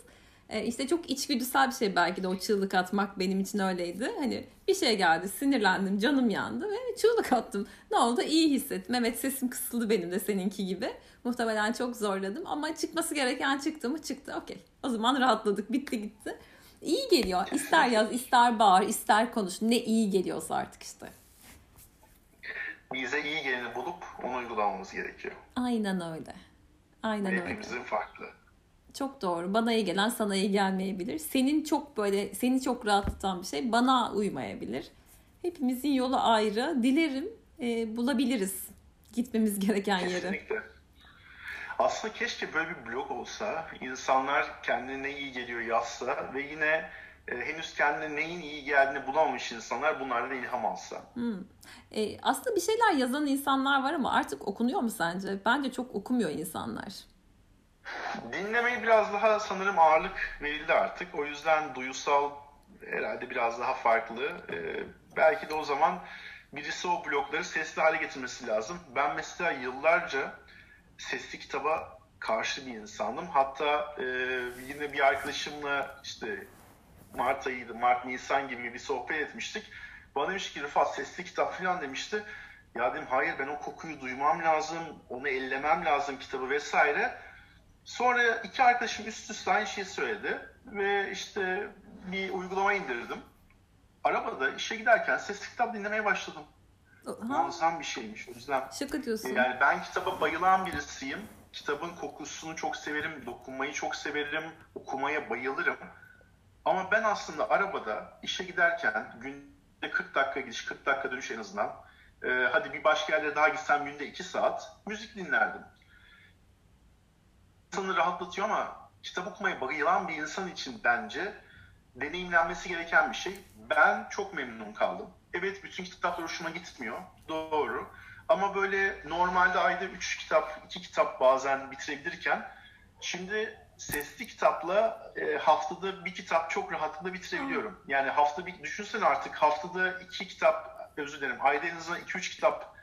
E, işte çok içgüdüsel bir şey belki de o çığlık atmak benim için öyleydi. Hani bir şey geldi sinirlendim canım yandı ve çığlık attım. Ne oldu iyi hissettim. Evet sesim kısıldı benim de seninki gibi. Muhtemelen çok zorladım ama çıkması gereken çıktı mı çıktı okey. O zaman rahatladık bitti gitti. İyi geliyor. İster *laughs* yaz, ister bağır, ister konuş. Ne iyi geliyorsa artık işte. Bize iyi geleni bulup onu uygulamamız gerekiyor. Aynen öyle. Aynen Hepimizin öyle. Hepimizin farklı. Çok doğru. Bana iyi gelen sana iyi gelmeyebilir. Senin çok böyle seni çok rahatlatan bir şey bana uymayabilir. Hepimizin yolu ayrı. Dilerim e, bulabiliriz gitmemiz gereken yeri. Kesinlikle. Aslında keşke böyle bir blog olsa, insanlar kendine ne iyi geliyor yazsa ve yine e, henüz kendine neyin iyi geldiğini bulamamış insanlar bunlardan ilham alsa. Hmm. E, aslında bir şeyler yazan insanlar var ama artık okunuyor mu sence? Bence çok okumuyor insanlar. Dinlemeyi biraz daha sanırım ağırlık verildi artık. O yüzden duyusal herhalde biraz daha farklı. Ee, belki de o zaman Birisi o blokları sesli hale getirmesi lazım. Ben mesela yıllarca sesli kitaba karşı bir insandım. Hatta e, yine bir arkadaşımla işte Mart ayıydı, Mart Nisan gibi bir sohbet etmiştik. Bana demiş ki Rıfat sesli kitap falan demişti. Ya dedim hayır ben o kokuyu duymam lazım, onu ellemem lazım kitabı vesaire. Sonra iki arkadaşım üst üste aynı şeyi söyledi ve işte bir uygulama indirdim. Arabada işe giderken sesli kitap dinlemeye başladım. Muazzam bir şeymiş yüzden. Şaka diyorsun. Yani ben kitaba bayılan birisiyim. Kitabın kokusunu çok severim, dokunmayı çok severim, okumaya bayılırım. Ama ben aslında arabada işe giderken günde 40 dakika gidiş, 40 dakika dönüş en azından. E, hadi bir başka yerlere daha gitsem günde 2 saat müzik dinlerdim. İnsanı rahatlatıyor ama kitap okumaya bayılan bir insan için bence deneyimlenmesi gereken bir şey. Ben çok memnun kaldım. Evet bütün kitaplar hoşuma gitmiyor. Doğru. Ama böyle normalde ayda 3 kitap, 2 kitap bazen bitirebilirken şimdi sesli kitapla e, haftada bir kitap çok rahatlıkla bitirebiliyorum. Yani hafta bir düşünsene artık haftada iki kitap özür dilerim ayda en azından 2-3 kitap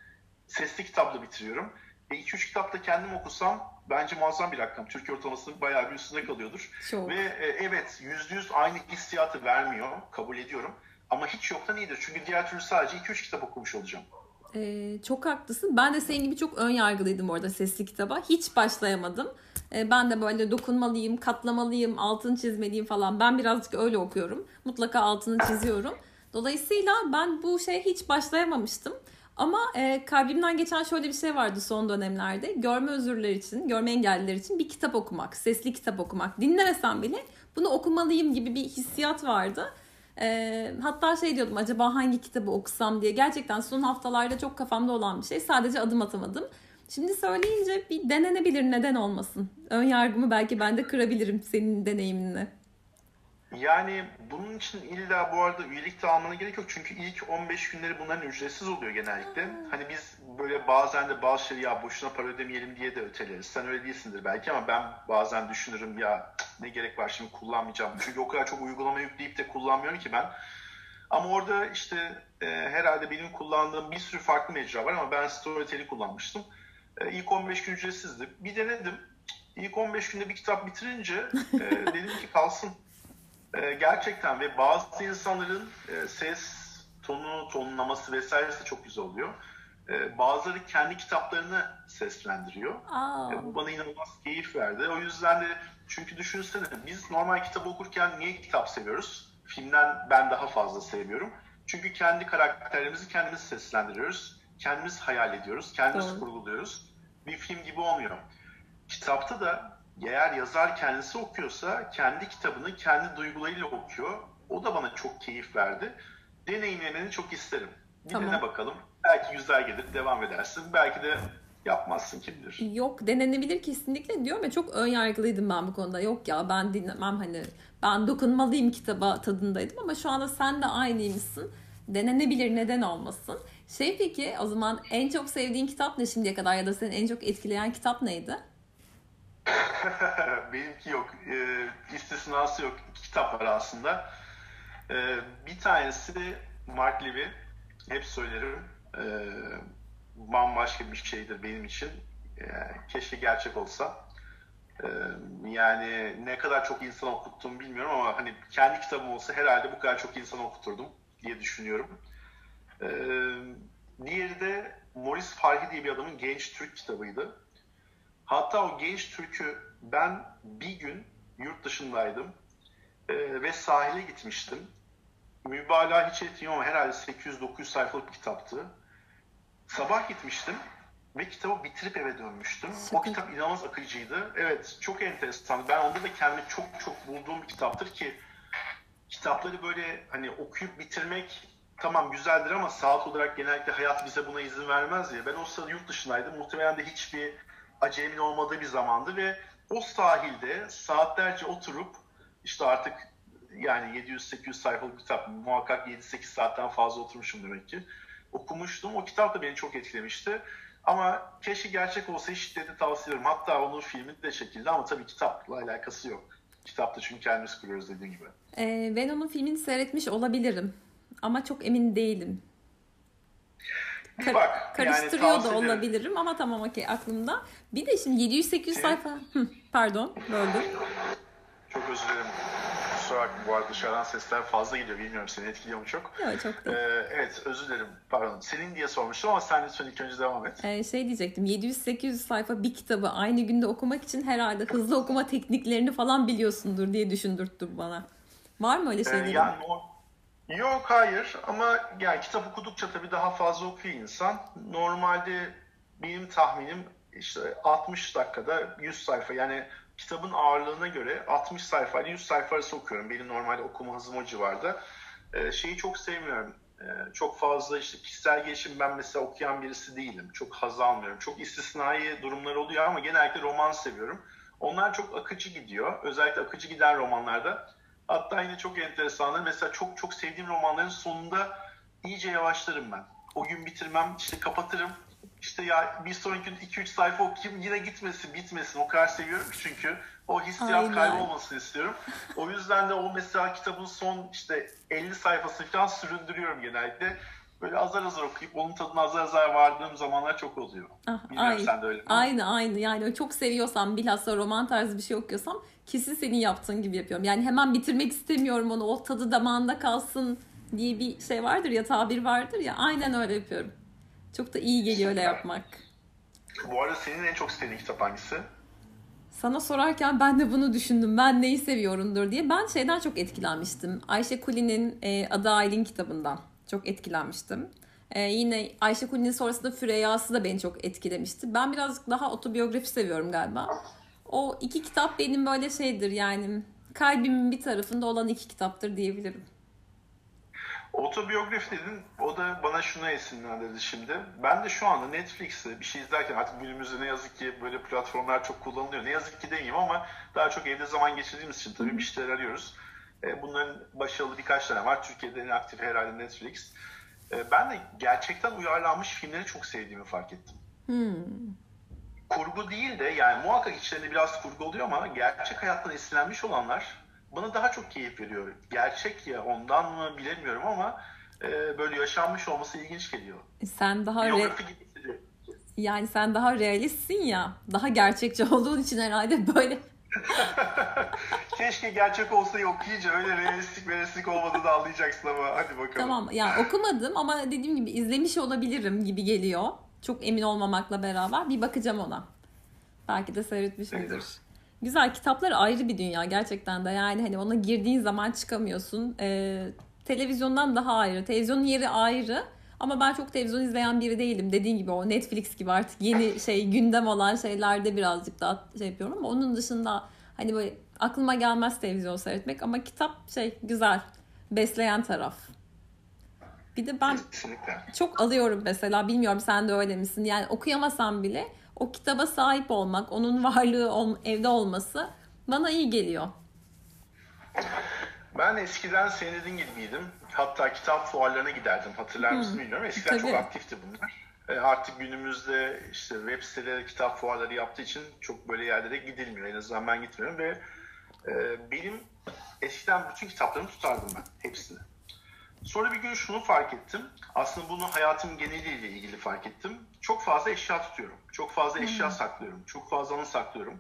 sesli kitapla bitiriyorum. E 2-3 kitap da kendim okusam bence muazzam bir rakam. Türkiye ortalamasının bayağı bir üstünde kalıyordur. Çok. Ve e, evet %100 aynı hissiyatı vermiyor. Kabul ediyorum. Ama hiç yoktan iyidir. Çünkü diğer türlü sadece 2-3 kitap okumuş olacağım. Ee, çok haklısın. Ben de senin gibi çok ön yargılıydım orada sesli kitaba. Hiç başlayamadım. Ee, ben de böyle dokunmalıyım, katlamalıyım, altını çizmeliyim falan. Ben birazcık öyle okuyorum. Mutlaka altını çiziyorum. Dolayısıyla ben bu şeye hiç başlayamamıştım. Ama e, kalbimden geçen şöyle bir şey vardı son dönemlerde. Görme özürler için, görme engelliler için bir kitap okumak, sesli kitap okumak. Dinlemesem bile bunu okumalıyım gibi bir hissiyat vardı. E, hatta şey diyordum acaba hangi kitabı okusam diye. Gerçekten son haftalarda çok kafamda olan bir şey. Sadece adım atamadım. Şimdi söyleyince bir denenebilir neden olmasın. Ön yargımı belki ben de kırabilirim senin deneyiminle. Yani bunun için illa bu arada üyelik de almana gerek yok. Çünkü ilk 15 günleri bunların ücretsiz oluyor genellikle. Hani biz böyle bazen de bazı şeyleri ya boşuna para ödemeyelim diye de öteleriz. Sen öyle değilsindir belki ama ben bazen düşünürüm ya ne gerek var şimdi kullanmayacağım. *laughs* Çünkü o kadar çok uygulama yükleyip de kullanmıyorum ki ben. Ama orada işte e, herhalde benim kullandığım bir sürü farklı mecra var ama ben Storytel'i kullanmıştım. E, ilk 15 gün ücretsizdi. Bir denedim. İlk 15 günde bir kitap bitirince e, *laughs* dedim ki kalsın e, gerçekten ve bazı insanların e, ses tonu, tonlaması vesairesi çok güzel oluyor. E, bazıları kendi kitaplarını seslendiriyor. E, bu bana inanılmaz keyif verdi. O yüzden de çünkü düşünsene biz normal kitap okurken niye kitap seviyoruz? Filmden ben daha fazla seviyorum. Çünkü kendi karakterlerimizi kendimiz seslendiriyoruz. Kendimiz hayal ediyoruz. Kendimiz Doğru. kurguluyoruz. Bir film gibi olmuyor. Kitapta da eğer yazar kendisi okuyorsa kendi kitabını kendi duygularıyla okuyor. O da bana çok keyif verdi. Deneyimlemeni çok isterim. Bir tamam. dene bakalım. Belki güzel gelir, devam edersin. Belki de yapmazsın kim bilir. Yok denenebilir kesinlikle diyorum ya çok ön yargılıydım ben bu konuda. Yok ya ben dinlemem hani ben dokunmalıyım kitaba tadındaydım ama şu anda sen de aynıymışsın. Denenebilir neden olmasın. Şey peki o zaman en çok sevdiğin kitap ne şimdiye kadar ya da seni en çok etkileyen kitap neydi? *laughs* Benimki yok. E, istisnası yok. İki kitap var aslında. E, bir tanesi Mark Levy. Hep söylerim. E, bambaşka bir şeydir benim için. E, keşke gerçek olsa. E, yani ne kadar çok insan okuttum bilmiyorum ama hani kendi kitabım olsa herhalde bu kadar çok insan okuturdum diye düşünüyorum. E, diğeri de Morris Farhi diye bir adamın Genç Türk kitabıydı. Hatta o genç Türk'ü ben bir gün yurt dışındaydım e, ve sahile gitmiştim. Mübalağa hiç etmiyorum herhalde 800-900 sayfalık bir kitaptı. Sabah gitmiştim ve kitabı bitirip eve dönmüştüm. Şaka. O kitap inanılmaz akıcıydı. Evet çok enteresan. Ben onda da kendimi çok çok bulduğum bir kitaptır ki kitapları böyle hani okuyup bitirmek tamam güzeldir ama saat olarak genellikle hayat bize buna izin vermez ya. Ben o sırada yurt dışındaydım. Muhtemelen de hiçbir acemin olmadığı bir zamandı ve o sahilde saatlerce oturup işte artık yani 700-800 sayfalık kitap muhakkak 7-8 saatten fazla oturmuşum demek ki. Okumuştum. O kitap da beni çok etkilemişti. Ama keşke gerçek olsa hiç şiddetli tavsiye ederim. Hatta onun filmi de çekildi ama tabii kitapla alakası yok. Kitapta çünkü kendimiz kuruyoruz dediğin gibi. Ee, ben onun filmini seyretmiş olabilirim. Ama çok emin değilim. Kar- bak, karıştırıyor yani da olabilirim ama tamam okey aklımda. Bir de şimdi 700-800 sayfa... Hı, pardon böldüm. Çok özür dilerim. Kusura bakma bu arada dışarıdan sesler fazla geliyor. Bilmiyorum seni etkiliyor mu çok? Yok çok değil. Ee, evet özür dilerim. Pardon. Senin diye sormuştum ama sen lütfen ilk önce devam et. Ee, şey diyecektim. 700-800 sayfa bir kitabı aynı günde okumak için herhalde hızlı okuma tekniklerini falan biliyorsundur diye düşündürttü bana. Var mı öyle şeyler? Ee, yani o... Yok hayır ama yani kitap okudukça tabii daha fazla okuyor insan. Normalde benim tahminim işte 60 dakikada 100 sayfa yani kitabın ağırlığına göre 60 sayfa ile 100 sayfa arası okuyorum. Benim normalde okuma hızım o civarda. Ee, şeyi çok sevmiyorum. Ee, çok fazla işte kişisel gelişim ben mesela okuyan birisi değilim. Çok haz almıyorum. Çok istisnai durumlar oluyor ama genellikle roman seviyorum. Onlar çok akıcı gidiyor. Özellikle akıcı giden romanlarda. Hatta yine çok enteresanlar. Mesela çok çok sevdiğim romanların sonunda iyice yavaşlarım ben. O gün bitirmem, işte kapatırım işte ya bir sonraki gün 2-3 sayfa okuyayım yine gitmesin bitmesin o kadar seviyorum ki çünkü o hissiyat kaybolmasını istiyorum. O yüzden de o mesela kitabın son işte 50 sayfasını falan süründürüyorum genellikle. Böyle azar azar okuyup onun tadına azar azar vardığım zamanlar çok oluyor. Ah, aynı, sen de öyle mi? Aynı aynı yani çok seviyorsam bilhassa roman tarzı bir şey okuyorsam kesin senin yaptığın gibi yapıyorum. Yani hemen bitirmek istemiyorum onu o tadı damağında kalsın diye bir şey vardır ya tabir vardır ya aynen öyle yapıyorum. Çok da iyi geliyor öyle yapmak. Bu arada senin en çok sevdiğin kitap hangisi? Sana sorarken ben de bunu düşündüm. Ben neyi seviyorumdur diye. Ben şeyden çok etkilenmiştim. Ayşe Kuli'nin e, Adı Aylin kitabından çok etkilenmiştim. E, yine Ayşe Kuli'nin sonrasında Füreyya'sı da beni çok etkilemişti. Ben birazcık daha otobiyografi seviyorum galiba. O iki kitap benim böyle şeydir yani kalbimin bir tarafında olan iki kitaptır diyebilirim. Otobiyografi dedin, o da bana şuna esinlendirdi şimdi. Ben de şu anda Netflix'te bir şey izlerken artık günümüzde ne yazık ki böyle platformlar çok kullanılıyor. Ne yazık ki demeyeyim ama daha çok evde zaman geçirdiğimiz için tabii bir şeyler arıyoruz. E, bunların başarılı birkaç tane var. Türkiye'de en aktif herhalde Netflix. E, ben de gerçekten uyarlanmış filmleri çok sevdiğimi fark ettim. Hmm. Kurgu değil de yani muhakkak içlerinde biraz kurgu oluyor ama gerçek hayattan esinlenmiş olanlar bana daha çok keyif veriyor. Gerçek ya ondan mı bilemiyorum ama e, böyle yaşanmış olması ilginç geliyor. Sen daha re- yani sen daha realistsin ya. Daha gerçekçi olduğun için herhalde böyle *laughs* Keşke gerçek olsa okuyunca öyle realistik realistik olmadığını anlayacaksın ama hadi bakalım. Tamam ya yani okumadım ama dediğim gibi izlemiş olabilirim gibi geliyor. Çok emin olmamakla beraber bir bakacağım ona. Belki de seyretmişimdir. Güzel kitaplar ayrı bir dünya gerçekten de yani hani ona girdiğin zaman çıkamıyorsun. Ee, televizyondan daha ayrı. Televizyonun yeri ayrı. Ama ben çok televizyon izleyen biri değilim. Dediğin gibi o Netflix gibi artık yeni *laughs* şey gündem olan şeylerde birazcık daha şey yapıyorum ama onun dışında hani böyle aklıma gelmez televizyon seyretmek ama kitap şey güzel. Besleyen taraf. Bir de ben Kesinlikle. çok alıyorum mesela bilmiyorum sen de öyle misin? Yani okuyamasam bile o kitaba sahip olmak, onun varlığı evde olması bana iyi geliyor. Ben eskiden senin dediğin. Hatta kitap fuarlarına giderdim. Hatırlar mısın hmm. bilmiyorum. Eskiden Tabii. çok aktifti bunlar. E, artık günümüzde işte web siteleri kitap fuarları yaptığı için çok böyle yerlere gidilmiyor. En azından ben gitmiyorum ve e, benim eskiden bütün kitaplarımı tutardım ben. Hepsini. Sonra bir gün şunu fark ettim. Aslında bunu hayatım geneliyle ilgili fark ettim. Çok fazla eşya tutuyorum. Çok fazla eşya hmm. saklıyorum. Çok fazla anı saklıyorum.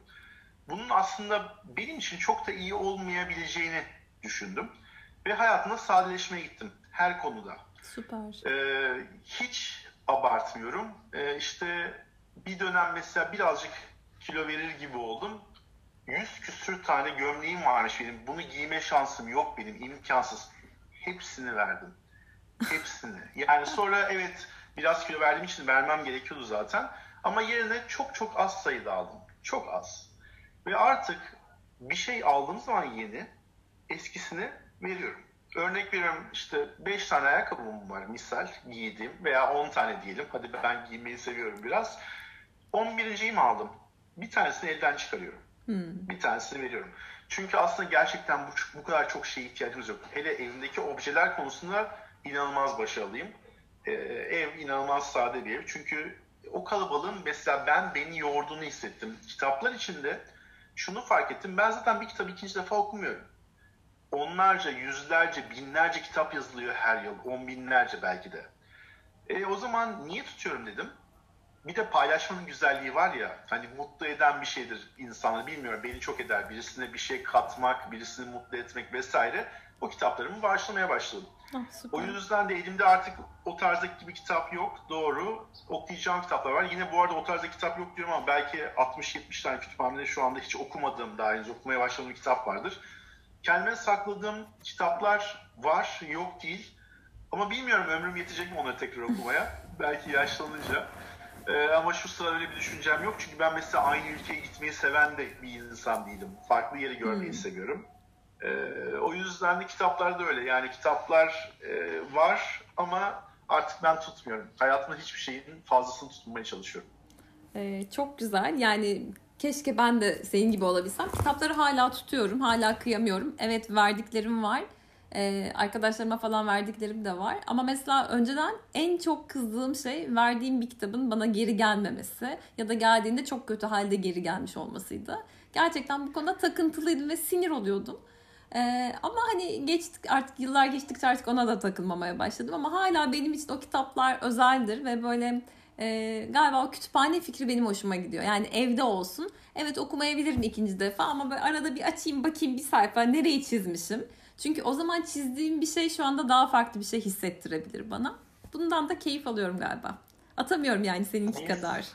Bunun aslında benim için çok da iyi olmayabileceğini düşündüm. Ve hayatımda sadeleşmeye gittim. Her konuda. Süper. Ee, hiç abartmıyorum. Ee, işte bir dönem mesela birazcık kilo verir gibi oldum. Yüz küsür tane gömleğim varmış benim. Bunu giyme şansım yok benim. imkansız hepsini verdim. Hepsini. Yani sonra evet biraz kilo verdiğim için vermem gerekiyordu zaten. Ama yerine çok çok az sayıda aldım. Çok az. Ve artık bir şey aldığım zaman yeni eskisini veriyorum. Örnek veriyorum işte 5 tane ayakkabım var misal giydiğim veya 10 tane diyelim. Hadi ben giymeyi seviyorum biraz. 11.yi mi aldım? Bir tanesini elden çıkarıyorum. Hmm. Bir tanesini veriyorum. Çünkü aslında gerçekten bu, bu kadar çok şeye ihtiyacımız yok. Hele evindeki objeler konusunda inanılmaz başarılıyım. Ee, ev inanılmaz sade bir ev. Çünkü o kalabalığın mesela ben beni yorduğunu hissettim. Kitaplar içinde şunu fark ettim. Ben zaten bir kitap ikinci defa okumuyorum. Onlarca, yüzlerce, binlerce kitap yazılıyor her yıl. On binlerce belki de. E, o zaman niye tutuyorum dedim. Bir de paylaşmanın güzelliği var ya, hani mutlu eden bir şeydir insanı bilmiyorum beni çok eder. Birisine bir şey katmak, birisini mutlu etmek vesaire. O kitaplarımı bağışlamaya başladım. Ah, o yüzden de elimde artık o tarzdaki bir kitap yok. Doğru. Okuyacağım kitaplar var. Yine bu arada o tarzda kitap yok diyorum ama belki 60-70 tane kütüphanede şu anda hiç okumadığım, daha henüz okumaya başladığım kitap vardır. Kendime sakladığım kitaplar var, yok değil. Ama bilmiyorum ömrüm yetecek mi onları tekrar okumaya. belki yaşlanınca. Ee, ama şu sıra öyle bir düşüncem yok. Çünkü ben mesela aynı ülkeye gitmeyi seven de bir insan değilim. Farklı yeri görmeyi hmm. seviyorum. Ee, o yüzden de kitaplar da öyle. Yani kitaplar e, var ama artık ben tutmuyorum. Hayatımda hiçbir şeyin fazlasını tutmaya çalışıyorum. Ee, çok güzel. Yani keşke ben de senin gibi olabilsem. Kitapları hala tutuyorum. Hala kıyamıyorum. Evet verdiklerim var. Ee, arkadaşlarıma falan verdiklerim de var. Ama mesela önceden en çok kızdığım şey verdiğim bir kitabın bana geri gelmemesi ya da geldiğinde çok kötü halde geri gelmiş olmasıydı. Gerçekten bu konuda takıntılıydım ve sinir oluyordum. Ee, ama hani geçtik artık yıllar geçtikçe artık ona da takılmamaya başladım ama hala benim için o kitaplar özeldir ve böyle e, galiba o kütüphane fikri benim hoşuma gidiyor. Yani evde olsun. Evet okumayabilirim ikinci defa ama böyle arada bir açayım bakayım bir sayfa nereyi çizmişim. Çünkü o zaman çizdiğim bir şey şu anda daha farklı bir şey hissettirebilir bana. Bundan da keyif alıyorum galiba. Atamıyorum yani seninki kadar.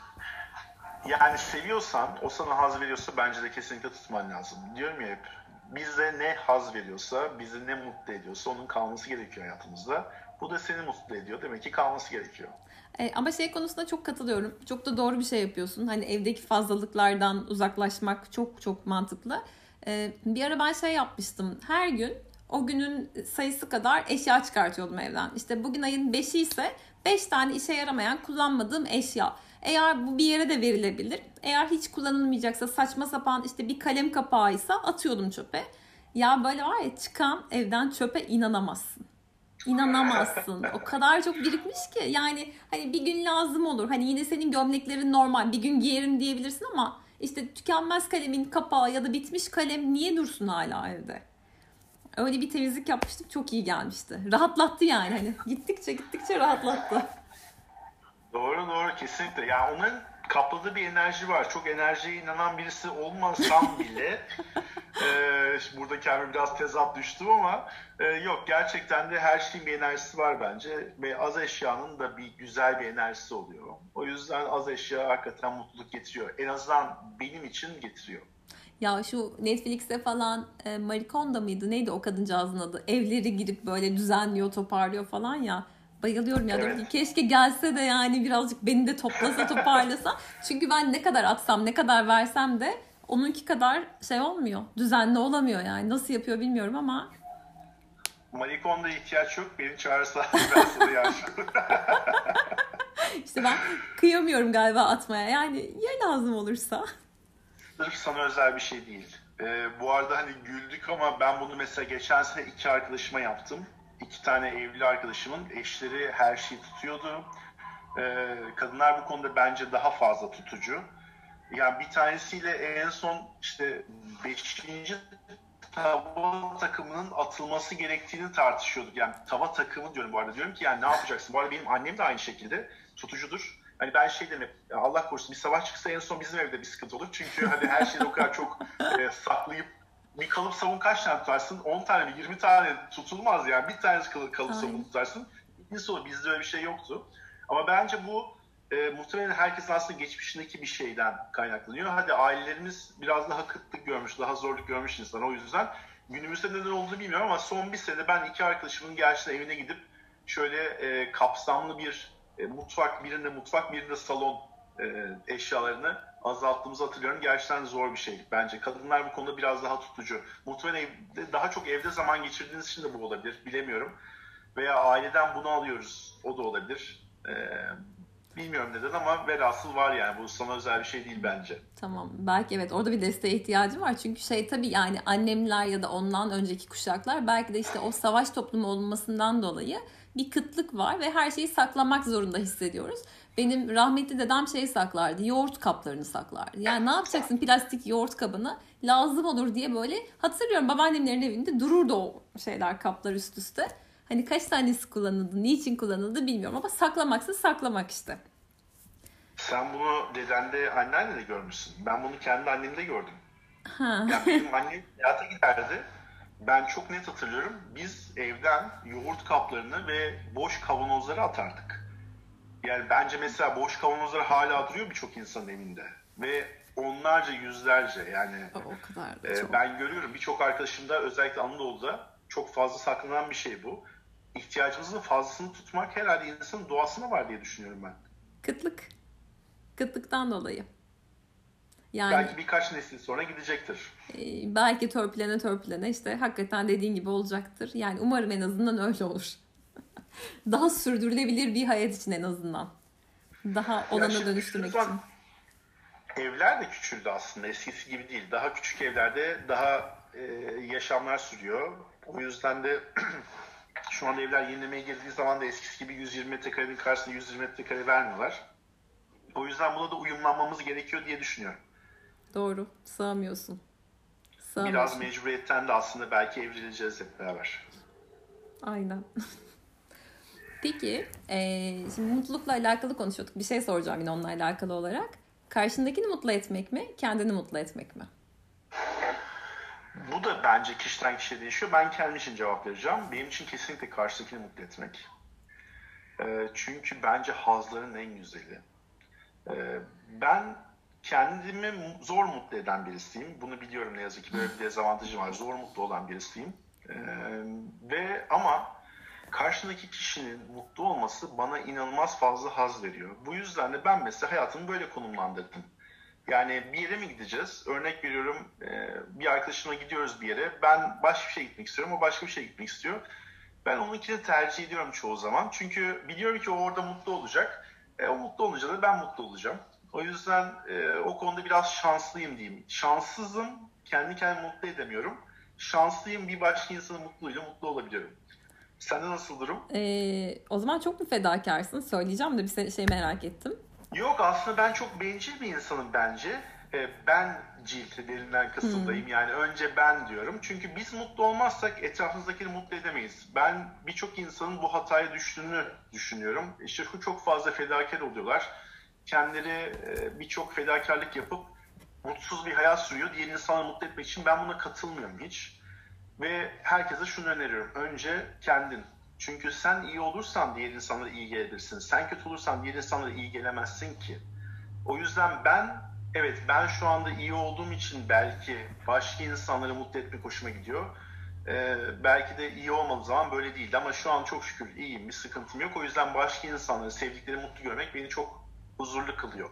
Yani seviyorsan, o sana haz veriyorsa bence de kesinlikle tutman lazım. Diyorum ya hep bize ne haz veriyorsa, bizi ne mutlu ediyorsa onun kalması gerekiyor hayatımızda. Bu da seni mutlu ediyor. Demek ki kalması gerekiyor. E, ama şey konusunda çok katılıyorum. Çok da doğru bir şey yapıyorsun. Hani evdeki fazlalıklardan uzaklaşmak çok çok mantıklı. E, bir ara ben şey yapmıştım. Her gün o günün sayısı kadar eşya çıkartıyordum evden. İşte bugün ayın 5'i ise 5 tane işe yaramayan kullanmadığım eşya. Eğer bu bir yere de verilebilir. Eğer hiç kullanılmayacaksa saçma sapan işte bir kalem kapağıysa atıyordum çöpe. Ya böyle var ya çıkan evden çöpe inanamazsın. İnanamazsın. O kadar çok birikmiş ki yani hani bir gün lazım olur. Hani yine senin gömleklerin normal bir gün giyerim diyebilirsin ama işte tükenmez kalemin kapağı ya da bitmiş kalem niye dursun hala evde? Öyle bir temizlik yapmıştık çok iyi gelmişti. Rahatlattı yani hani gittikçe gittikçe rahatlattı. Doğru doğru kesinlikle. Yani onların kapladığı bir enerji var. Çok enerjiye inanan birisi olmasam *laughs* bile e, burada kendime biraz tezat düştüm ama e, yok gerçekten de her şeyin bir enerjisi var bence ve az eşyanın da bir güzel bir enerjisi oluyor. O yüzden az eşya hakikaten mutluluk getiriyor. En azından benim için getiriyor. Ya şu Netflix'te falan e, Marikonda mıydı neydi o kadıncağızın adı? Evleri girip böyle düzenliyor toparlıyor falan ya. Bayılıyorum ya. Evet. Keşke gelse de yani birazcık beni de toplasa toparlasa. Çünkü ben ne kadar atsam ne kadar versem de onunki kadar şey olmuyor. Düzenli olamıyor yani. Nasıl yapıyor bilmiyorum ama. Marikonda ihtiyaç yok. Beni çağırsa ben yaş. İşte ben kıyamıyorum galiba atmaya. Yani ya lazım olursa. Sırf sana özel bir şey değil. Ee, bu arada hani güldük ama ben bunu mesela geçen sene iki arkadaşıma yaptım iki tane evli arkadaşımın eşleri her şeyi tutuyordu. Ee, kadınlar bu konuda bence daha fazla tutucu. Yani bir tanesiyle en son işte 5. tava takımının atılması gerektiğini tartışıyorduk. Yani tava takımı diyorum bu arada. Diyorum ki yani ne yapacaksın? Bu arada benim annem de aynı şekilde tutucudur. Hani ben şey demek Allah korusun bir savaş çıksa en son bizim evde bir sıkıntı olur. Çünkü hani her şeyi o kadar çok e, saklayıp bir kalıp sabun kaç tane tutarsın? 10 tane mi 20 tane tutulmaz yani. Bir tanesi kalıp, kalıp sabun tutarsın. İkincisi o bizde öyle bir şey yoktu. Ama bence bu e, muhtemelen herkesin aslında geçmişindeki bir şeyden kaynaklanıyor. Hadi ailelerimiz biraz daha kıtlık görmüş, daha zorluk görmüş insan. O yüzden günümüzde neden olduğunu bilmiyorum ama son bir sene ben iki arkadaşımın gerçekten evine gidip şöyle e, kapsamlı bir e, mutfak, birinde mutfak, birinde salon e, eşyalarını azalttığımızı hatırlıyorum. Gerçekten zor bir şey bence. Kadınlar bu konuda biraz daha tutucu. Muhtemelen evde, daha çok evde zaman geçirdiğiniz için de bu olabilir. Bilemiyorum. Veya aileden bunu alıyoruz. O da olabilir. Ee, bilmiyorum neden ama velhasıl var yani. Bu sana özel bir şey değil bence. Tamam. Belki evet orada bir desteğe ihtiyacım var. Çünkü şey tabii yani annemler ya da ondan önceki kuşaklar belki de işte o savaş toplumu olmasından dolayı bir kıtlık var ve her şeyi saklamak zorunda hissediyoruz. Benim rahmetli dedem şey saklardı. Yoğurt kaplarını saklardı. Yani ne yapacaksın plastik yoğurt kabını? Lazım olur diye böyle hatırlıyorum babaannemlerin evinde dururdu o şeyler kaplar üst üste. Hani kaç tanesi kullanıldı, niçin kullanıldı bilmiyorum ama saklamaksa saklamak işte. Sen bunu dedende, annenle de görmüşsün. Ben bunu kendi annemde gördüm. Ha. Yani benim annem hayata giderdi. Ben çok net hatırlıyorum. Biz evden yoğurt kaplarını ve boş kavanozları atardık. Yani bence mesela boş kavanozlar hala duruyor birçok insanın evinde. Ve onlarca, yüzlerce yani. O, kadar da e, çok. ben görüyorum birçok arkadaşımda özellikle Anadolu'da çok fazla saklanan bir şey bu. İhtiyacımızın fazlasını tutmak herhalde insanın doğasına var diye düşünüyorum ben. Kıtlık. Kıtlıktan dolayı. Yani Belki birkaç nesil sonra gidecektir. e, belki törpülene törpülene işte hakikaten dediğin gibi olacaktır. Yani umarım en azından öyle olur. *laughs* Daha sürdürülebilir bir hayat için en azından. Daha olana dönüştürmek için. Evler de küçüldü aslında eskisi gibi değil. Daha küçük evlerde daha e, yaşamlar sürüyor. O yüzden de *clears throat* şu anda evler yenilemeye girdiği zaman da eskisi gibi 120 metrekarenin karşısında 120 metrekare vermiyorlar. O yüzden buna da uyumlanmamız gerekiyor diye düşünüyorum. Doğru. Sığamıyorsun. Biraz Sığamıyorsun. mecburiyetten de aslında belki evrileceğiz hep beraber. Aynen. *laughs* Peki, eee, şimdi mutlulukla alakalı konuşuyorduk. Bir şey soracağım yine onunla alakalı olarak. Karşındakini mutlu etmek mi, kendini mutlu etmek mi? Bu da bence kişiden kişiye değişiyor. Ben kendim için cevap vereceğim. Benim için kesinlikle karşıdakini mutlu etmek. Ee, çünkü bence hazların en güzeli. Ee, ben kendimi zor mutlu eden birisiyim. Bunu biliyorum ne yazık ki böyle bir dezavantajım var. Zor mutlu olan birisiyim. Ee, ve ama karşındaki kişinin mutlu olması bana inanılmaz fazla haz veriyor. Bu yüzden de ben mesela hayatımı böyle konumlandırdım. Yani bir yere mi gideceğiz? Örnek veriyorum e, bir arkadaşımla gidiyoruz bir yere. Ben başka bir şeye gitmek istiyorum. O başka bir şeye gitmek istiyor. Ben onunkini tercih ediyorum çoğu zaman. Çünkü biliyorum ki o orada mutlu olacak. E, o mutlu olunca da ben mutlu olacağım. O yüzden e, o konuda biraz şanslıyım diyeyim. Şanssızım, kendi kendimi mutlu edemiyorum. Şanslıyım, bir başka insanın mutluluğuyla mutlu olabiliyorum. Sende nasıl durum? Eee, o zaman çok mu fedakarsın? Söyleyeceğim de bir şey merak ettim. Yok aslında ben çok bencil bir insanım bence. Ee, ben cilti derinden kısımdayım. Yani önce ben diyorum. Çünkü biz mutlu olmazsak etrafımızdakini mutlu edemeyiz. Ben birçok insanın bu hataya düştüğünü düşünüyorum. İşte çok fazla fedakar oluyorlar. Kendileri e, birçok fedakarlık yapıp mutsuz bir hayat sürüyor. Diğer insanları mutlu etmek için ben buna katılmıyorum hiç. Ve herkese şunu öneriyorum. Önce kendin. Çünkü sen iyi olursan diğer insanlara iyi gelebilirsin. Sen kötü olursan diğer insanlara iyi gelemezsin ki. O yüzden ben, evet ben şu anda iyi olduğum için belki başka insanları mutlu etmek hoşuma gidiyor. Ee, belki de iyi olmadığı zaman böyle değildi ama şu an çok şükür iyiyim, bir sıkıntım yok. O yüzden başka insanları, sevdikleri mutlu görmek beni çok huzurlu kılıyor.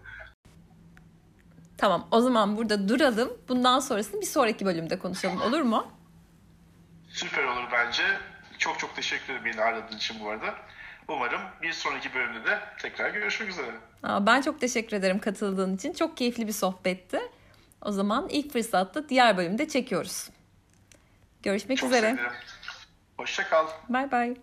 Tamam, o zaman burada duralım. Bundan sonrasını bir sonraki bölümde konuşalım. Olur mu? Süper olur bence. Çok çok teşekkür ederim beni aradığın için bu arada. Umarım bir sonraki bölümde de tekrar görüşmek üzere. Aa, Ben çok teşekkür ederim katıldığın için. Çok keyifli bir sohbetti. O zaman ilk fırsatta diğer bölümde çekiyoruz. Görüşmek Çok üzere. sevinirim. Hoşça kal. Bay bay.